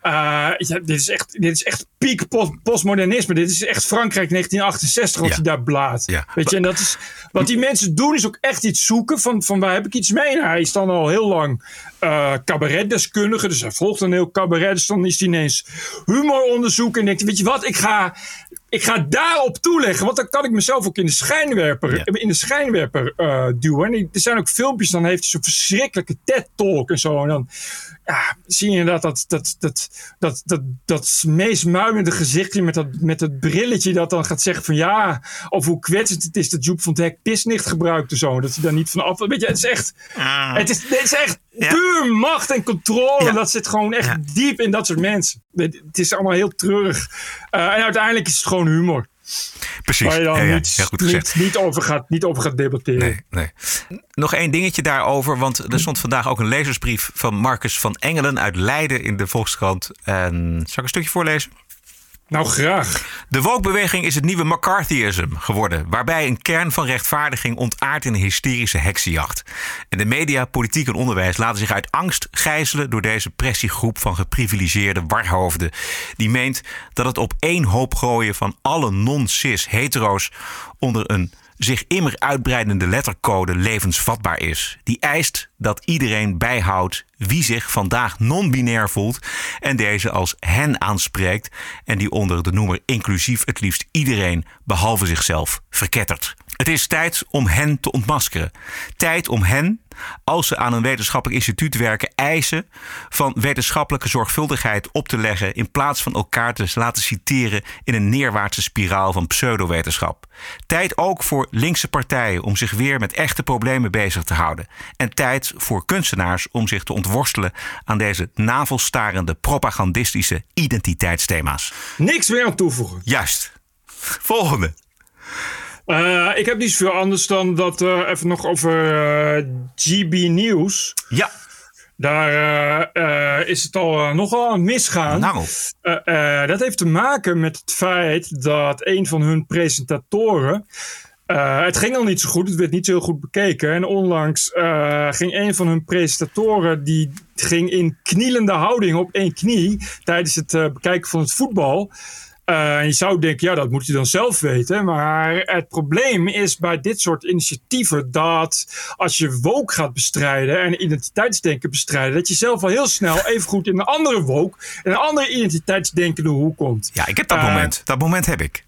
Uh, ja, dit, is echt, dit is echt piek postmodernisme. Dit is echt Frankrijk 1968 wat ja. hij daar blaat. Ja. Weet je, en dat is, wat die mensen doen is ook echt iets zoeken van, van waar heb ik iets mee. Nou, hij is dan al heel lang uh, cabaretdeskundige, dus hij volgt een heel cabaret. Dus dan is hij ineens humoronderzoek en denkt, weet je wat, ik ga, ik ga daarop toeleggen, want dan kan ik mezelf ook in de schijnwerper, in de schijnwerper uh, duwen. En er zijn ook filmpjes, dan heeft hij zo'n verschrikkelijke TED-talk en zo. En dan ja, zie je inderdaad dat, dat, dat, dat, dat, dat meest muimende gezichtje met dat, met dat brilletje dat dan gaat zeggen van ja, of hoe kwetsend het is dat Joep van het Hek pisnicht gebruikt of zo. Dat hij daar niet van af... Weet je, het is echt, ah. het is, het is echt puur macht en controle. En dat zit gewoon echt diep in dat soort mensen. Het, is allemaal heel treurig. Uh, en uiteindelijk is het gewoon humor. Precies. Waar je dan niet, niet, niet, over gaat, niet over gaat debatteren. Nee, nee. Nog één dingetje daarover. Want er stond vandaag ook een lezersbrief van Marcus van Engelen uit Leiden in de Volkskrant. En zal ik een stukje voorlezen? Nou, graag. De wokebeweging is het nieuwe McCarthyism geworden, waarbij een kern van rechtvaardiging ontaart in een hysterische heksenjacht. En de media, politiek en onderwijs laten zich uit angst gijzelen door deze pressiegroep van geprivilegeerde warhoofden, die meent dat het op één hoop gooien van alle non-cis hetero's onder een zich immer uitbreidende lettercode levensvatbaar is. Die eist dat iedereen bijhoudt wie zich vandaag non-binair voelt en deze als hen aanspreekt en die onder de noemer inclusief het liefst iedereen behalve zichzelf verkettert. Het is tijd om hen te ontmaskeren. Tijd om hen, als ze aan een wetenschappelijk instituut werken, eisen van wetenschappelijke zorgvuldigheid op te leggen in plaats van elkaar te laten citeren in een neerwaartse spiraal van pseudowetenschap. Tijd ook voor linkse partijen om zich weer met echte problemen bezig te houden. En tijd voor kunstenaars om zich te ontworstelen aan deze navelstarende propagandistische identiteitsthema's. Niks meer aan toevoegen. Juist. Volgende. Uh, ik heb niet zoveel anders dan dat uh, even nog over uh, eh, GB News. Ja. Daar is het al nogal aan misgaan. Nou. dat heeft te maken met het feit dat een van hun presentatoren. het ging al niet zo goed, het werd niet zo goed bekeken. En onlangs ging een van hun presentatoren, die ging in knielende houding op één knie tijdens het bekijken van het voetbal. Uh, je zou denken, ja, dat moet je dan zelf weten. Maar het probleem is bij dit soort initiatieven dat als je woke gaat bestrijden en identiteitsdenken bestrijden, dat je zelf al heel snel even goed in een andere woke en een andere identiteitsdenkende hoek komt. Ja, ik heb dat uh, moment. Dat moment heb ik.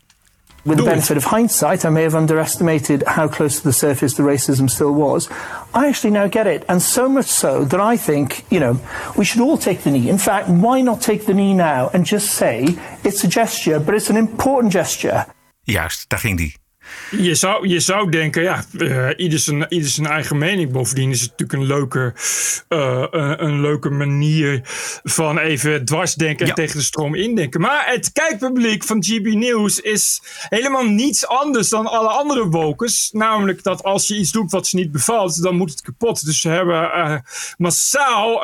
With Do the it. benefit of hindsight, I may have underestimated how close to the surface the racism still was. I actually now get it. And so much so that I think, you know, we should all take the knee. In fact, why not take the knee now and just say it's a gesture, but it's an important gesture? Juist, daar ging die. Je zou, je zou denken, ja, eh, ieder, zijn, ieder zijn eigen mening. Bovendien is het natuurlijk een leuke, eh, een, een leuke manier van even dwarsdenken en tegen de stroom indenken. Maar het kijkpubliek van GB News is helemaal niets anders dan alle andere wokers. Namelijk dat als je iets doet wat ze niet bevalt, dan moet het kapot. Dus ze hebben eh, massaal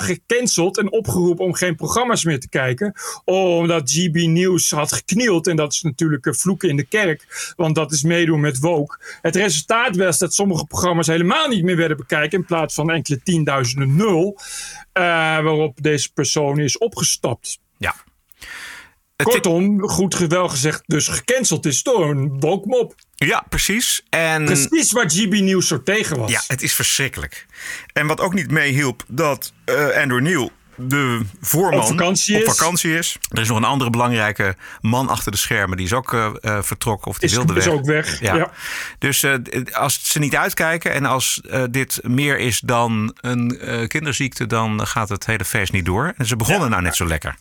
gecanceld en opgeroepen om geen programma's meer te kijken. Omdat GB News had geknield. En dat is natuurlijk een vloeken in de kerk. Want dat is meedoen met woke. Het resultaat was dat sommige programma's helemaal niet meer werden bekijken. In plaats van enkele tienduizenden nul. eh, waarop deze persoon is opgestapt. Ja. Kortom, goed wel gezegd, dus gecanceld is door een woke mop. Ja, precies. En Precies waar GB News zo tegen was. Ja, het is verschrikkelijk. En wat ook niet meehielp, dat eh, Andrew Neil, de voorman, Op vakantie op is. vakantie is. Er is nog een andere belangrijke man achter de schermen. Die is ook eh, eh, vertrokken of die Is- wilde is weg. ook weg, ja. Dus eh, als ze niet uitkijken en als dit meer is dan een kinderziekte... dan gaat het hele feest niet door. En ze begonnen nou net zo lekker.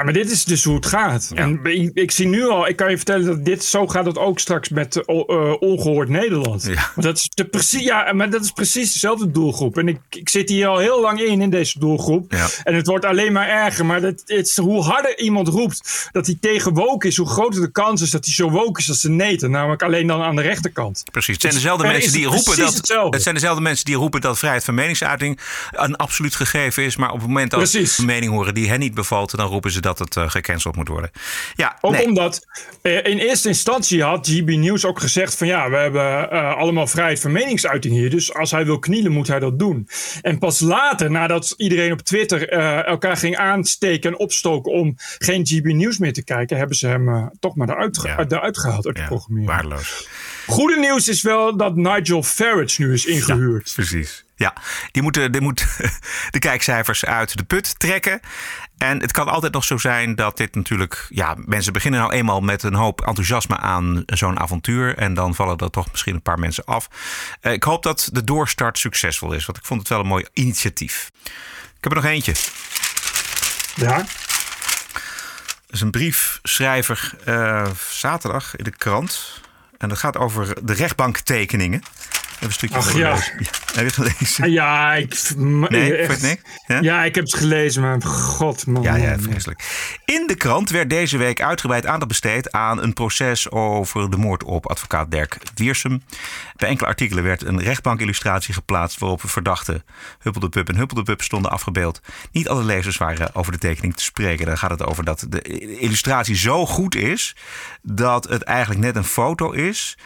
Ja, maar dit is dus hoe het gaat. En ik, ik zie nu al, ik kan je vertellen dat dit zo gaat het ook straks met eh, eh, ongehoord Nederland. Dat is de precies, ja, maar dat is precies dezelfde doelgroep. En ik, ik zit hier al heel lang in in deze doelgroep. En het wordt alleen maar erger. Maar dat, het is, hoe harder iemand roept dat hij tegen woke is, hoe groter de kans is dat hij zo woke is als de neten. Namelijk alleen dan aan de rechterkant. Precies. Het zijn dezelfde mensen die roepen dat. hetzelfde. Het zijn dezelfde mensen die roepen dat vrijheid van meningsuiting een absoluut gegeven is. Maar op het moment dat ze een mening horen die hen niet bevalt, dan roepen ze dat het eh, gecanceld moet worden. Ja, Ook nee. omdat eh, in eerste instantie had GB News ook gezegd van ja, we hebben eh, allemaal vrijheid van meningsuiting hier. Dus als hij wil knielen, moet hij dat doen. En pas later, nadat iedereen op Twitter elkaar ging aansteken en opstoken om geen GB News meer te kijken, hebben ze hem toch maar eruit, ge- uit- eruit gehaald uit de programmering. Waardeloos. Goede nieuws is wel dat Nigel Farage nu is ingehuurd. precies. Ja, die moeten, die moet de kijkcijfers uit de put trekken. En het kan altijd nog zo zijn dat dit natuurlijk... Ja, mensen beginnen nou eenmaal met een hoop enthousiasme aan zo'n avontuur. En dan vallen er toch misschien een paar mensen af. Eh, ik hoop dat de doorstart succesvol is. Want ik vond het wel een mooi initiatief. Ik heb er nog eentje. Ja? Dat is een briefschrijver eh, zaterdag in de krant. En dat gaat over de rechtbanktekeningen. Even een stukje Ach, ja. gelezen. Heb je gelezen? Ja, ik. Nee, echt- niks? Ja? ik heb het gelezen, maar god man. Ja, ja, vreselijk. In de krant werd deze week uitgebreid aandacht besteed aan een proces over de moord op advocaat Dirk Wiersum. Bij enkele artikelen werd een rechtbankillustratie geplaatst waarop verdachten Huppeldepup en Huppeldepup stonden afgebeeld. Niet alle lezers waren over de tekening te spreken. Dan gaat het over dat de illustratie zo goed is dat het eigenlijk net een foto is.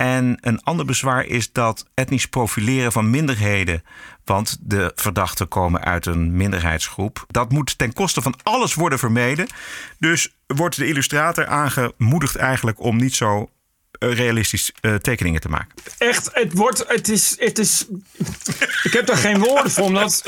En een ander bezwaar is dat etnisch profileren van minderheden, want de verdachten komen uit een minderheidsgroep, dat moet ten koste van alles worden vermeden. Dus wordt de illustrator aangemoedigd eigenlijk om niet zo eh, realistisch eh, tekeningen te maken. Echt, het wordt, het is, het is, ik heb daar geen woorden voor, omdat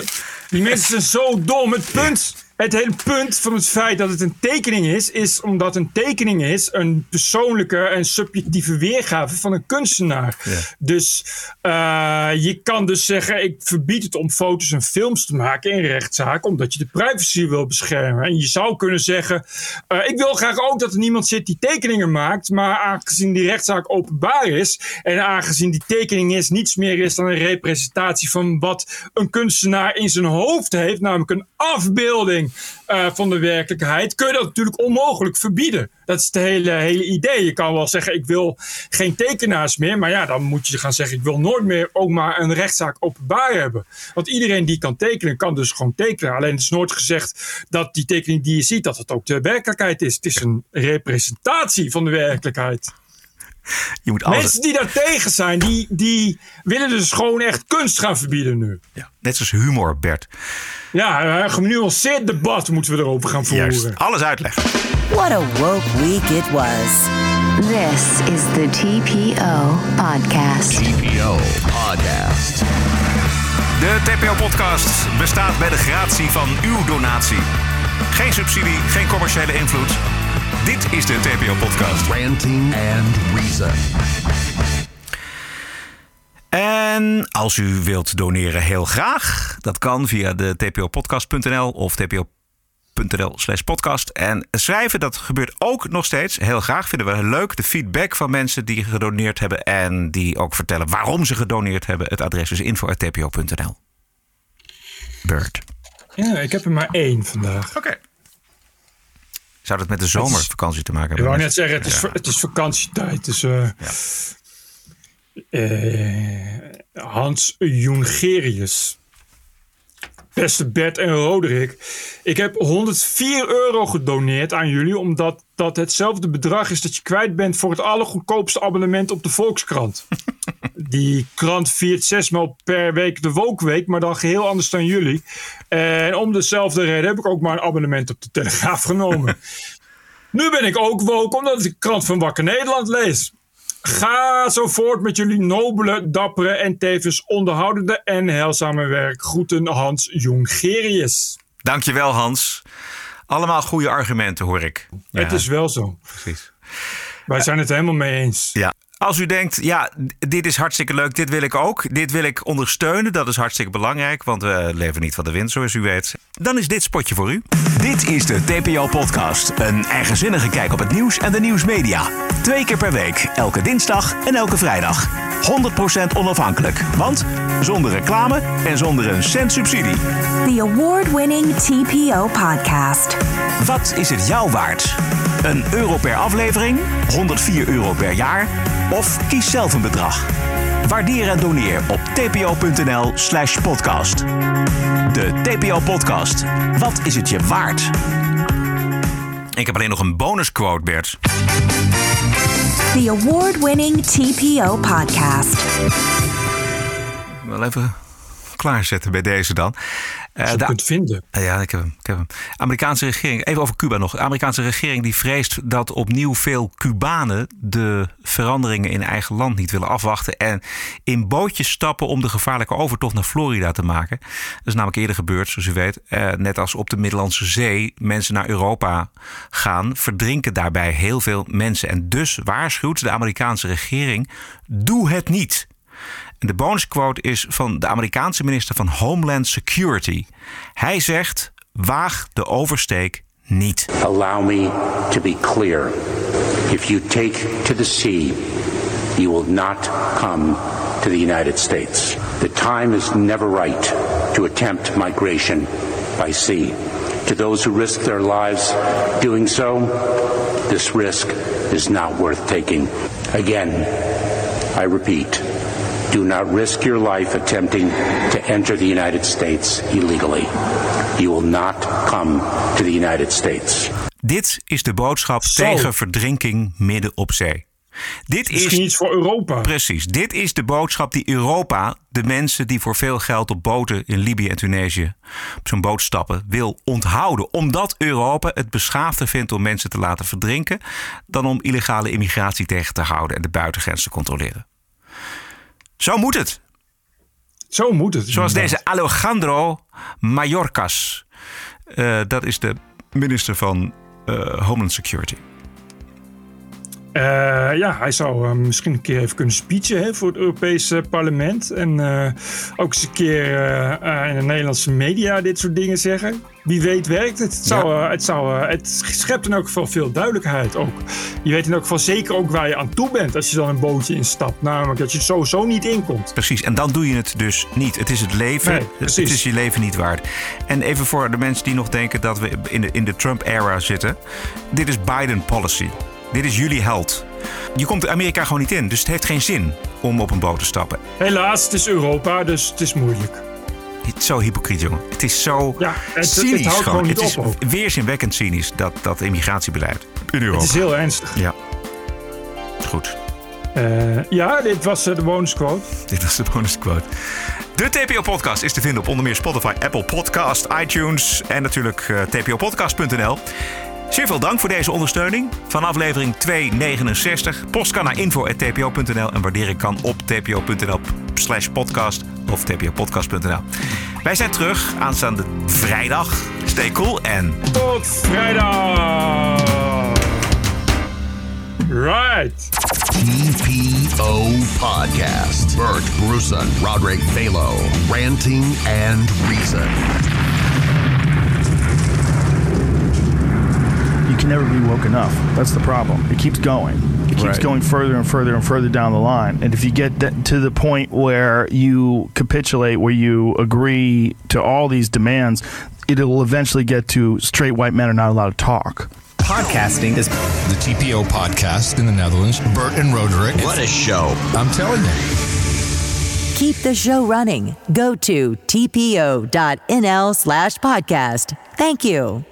die mensen zijn zo dom. Het punt, het hele punt van het feit dat het een tekening is, is omdat een tekening is een persoonlijke en subjectieve weergave van een kunstenaar. Dus eh, je kan dus zeggen, ik verbied het om foto's en films te maken in rechtszaak, omdat je de privacy wil beschermen. En je zou kunnen zeggen, eh, ik wil graag ook dat er niemand zit die tekeningen maakt, maar aangezien die rechtszaak openbaar is en aangezien die tekening is niets meer is dan een representatie van wat een kunstenaar in zijn hoofd heeft, namelijk een afbeelding eh, van de werkelijkheid, kun je dat natuurlijk onmogelijk verbieden. Dat is het hele, hele idee. Je kan wel zeggen, ik wil geen tekenaars meer. Maar ja, dan moet je gaan zeggen, ik wil nooit meer ook maar een rechtszaak openbaar hebben. Want iedereen die kan tekenen, kan dus gewoon tekenen. Alleen het is nooit gezegd dat die tekening die je ziet, dat het ook de werkelijkheid is. Het is een representatie van de werkelijkheid. Je moet alles, Mensen die daar tegen zijn, die, die willen dus gewoon echt kunst gaan verbieden nu. net zoals humor, Bert. Ja, een genuanceerd debat moeten we erover gaan voeren. Juist, alles uitleggen. What a woke week it was. This is the TPO podcast. TPO Podcast. De TPO-podcast bestaat bij de gratie van uw donatie. Geen subsidie, geen commerciële invloed. Dit is de TPO-podcast. Ranting and Reason. En als u wilt doneren, heel graag. Dat kan via de tpopodcast.nl of tpo.nl slash podcast. En schrijven, dat gebeurt ook nog steeds. Heel graag vinden we leuk. De feedback van mensen die gedoneerd hebben... en die ook vertellen waarom ze gedoneerd hebben. Het adres is info.tpo.nl. Bert. Ja, ik heb er maar één vandaag. Oké. Zou dat met de zomervakantie te maken Ik hebben? wou net zeggen, het is, Ja. het is vakantietijd. Dus, eh, eh, Hans Jongerius. Beste Bert en Roderick. Ik heb 104 euro gedoneerd aan jullie. Omdat dat hetzelfde bedrag is dat je kwijt bent voor het allergoedkoopste abonnement op de Volkskrant. Die krant viert zesmaal per week de Wokweek, maar dan geheel anders dan jullie. En om dezelfde reden heb ik ook maar een abonnement op de Telegraaf genomen. nu ben ik ook woke, omdat ik de krant van Wakker Nederland lees. Ga zo voort met jullie nobele, dappere en tevens onderhoudende en heilzame werk. Groeten Hans Jongerius. Dankjewel Hans. Allemaal goede argumenten hoor ik. Het is wel zo. Precies. Wij zijn het helemaal mee eens. Ja. Als u denkt, ja, dit is hartstikke leuk, dit wil ik ook. Dit wil ik ondersteunen, dat is hartstikke belangrijk. Want we leven niet van de wind, zoals u weet. Dan is dit spotje voor u. Dit is de TPO-podcast. Een eigenzinnige kijk op het nieuws en de nieuwsmedia. Twee keer per week, elke dinsdag en elke vrijdag. 100% onafhankelijk, want zonder reclame en zonder een cent subsidie. The award-winning TPO podcast. Wat is het jou waard? Een euro per aflevering? 104 euro per jaar? Of kies zelf een bedrag? Waardeer en doneer op tpo.nl slash podcast. De TPO-podcast. Wat is het je waard? Ik heb alleen nog een bonusquote, Bert. The award-winning TPO podcast. Wel even klaarzetten bij deze dan. Eh, Als je de- kunt vinden. Eh, Ja, ik heb hem. Ik heb hem. Amerikaanse regering, even over Cuba nog. De Amerikaanse regering die vreest dat opnieuw veel Cubanen de veranderingen in eigen land niet willen afwachten. En in bootjes stappen om de gevaarlijke overtocht naar Florida te maken. Dat is namelijk eerder gebeurd, zoals u weet. Eh, net als op de Middellandse Zee mensen naar Europa gaan, verdrinken daarbij heel veel mensen. En dus waarschuwt de Amerikaanse regering: doe het niet. De bonusquote is van de Amerikaanse minister van Homeland Security. Hij zegt: waag de oversteek niet. Allow me to be clear. If you take to the sea, you will not come to the United States. The time is never right to attempt migration by sea. To those who risk their lives doing so, this risk is not worth taking. Again, I repeat, do not risk your life attempting to enter the United States illegally. You will not come to the United States. Dit is de boodschap Zo. tegen verdrinking midden op zee. Dit Misschien is iets voor Europa. Precies. Dit is de boodschap die Europa, de mensen die voor veel geld op boten in Libië en Tunesië op zo'n boot stappen, wil onthouden. Omdat Europa het beschaafder vindt om mensen te laten verdrinken dan om illegale immigratie tegen te houden en de buitengrens te controleren. Zo moet het. Zo moet het. Zoals inderdaad. deze Alejandro Mayorkas. Eh, dat is de minister van eh, Homeland Security. Eh, ja, hij zou eh, misschien een keer even kunnen speechen hè, voor het Europese parlement. En eh, ook eens een keer in de Nederlandse media dit soort dingen zeggen. Wie weet werkt het. Het, zou, het, zou, het schept in elk geval veel duidelijkheid ook. Je weet in elk geval zeker ook waar je aan toe bent als je dan een bootje instapt. Namelijk dat je er sowieso niet in komt. Precies, en dan doe je het dus niet. Het is het leven. Nee, het is je leven niet waard. En even voor de mensen die nog denken dat we in de, in de Trump-era zitten. Dit is Biden policy. Dit is jullie held. Je komt Amerika gewoon niet in, dus het heeft geen zin om op een boot te stappen. Helaas, het is Europa, dus het is moeilijk. Het is zo hypocriet, jongen. Het is zo Ja, het- het cynisch houdt gewoon Het is op weerzinwekkend cynisch, dat, dat immigratiebeleid in Europa. Het is heel ernstig. Ja. Goed. Eh, ja, dit was eh, de bonusquote. Dit was de bonusquote. De TPO-podcast is te vinden op onder meer Spotify, Apple Podcast, iTunes en natuurlijk eh, tpopodcast.nl. Zeer veel dank voor deze ondersteuning van aflevering 269. Post kan naar info.tpo.nl en waarderen kan op tpo.nl slash podcast of tpopodcast.nl. Wij zijn terug aanstaande vrijdag. Stay cool en Tot vrijdag! Right. TPO Podcast. Bert Bruson, Roderick Balo, ranting and reason. Never be woke enough. That's the problem. It keeps going. It keeps Right. going further and further and further down the line. And if you get that to the point where you capitulate, where you agree to all these demands, it will eventually get to straight white men are not allowed to talk. Podcasting is the TPO podcast in the Netherlands. Bert and Roderick. What a show. I'm telling you. Keep the show running. Go to tpo.nl slash podcast. Thank you.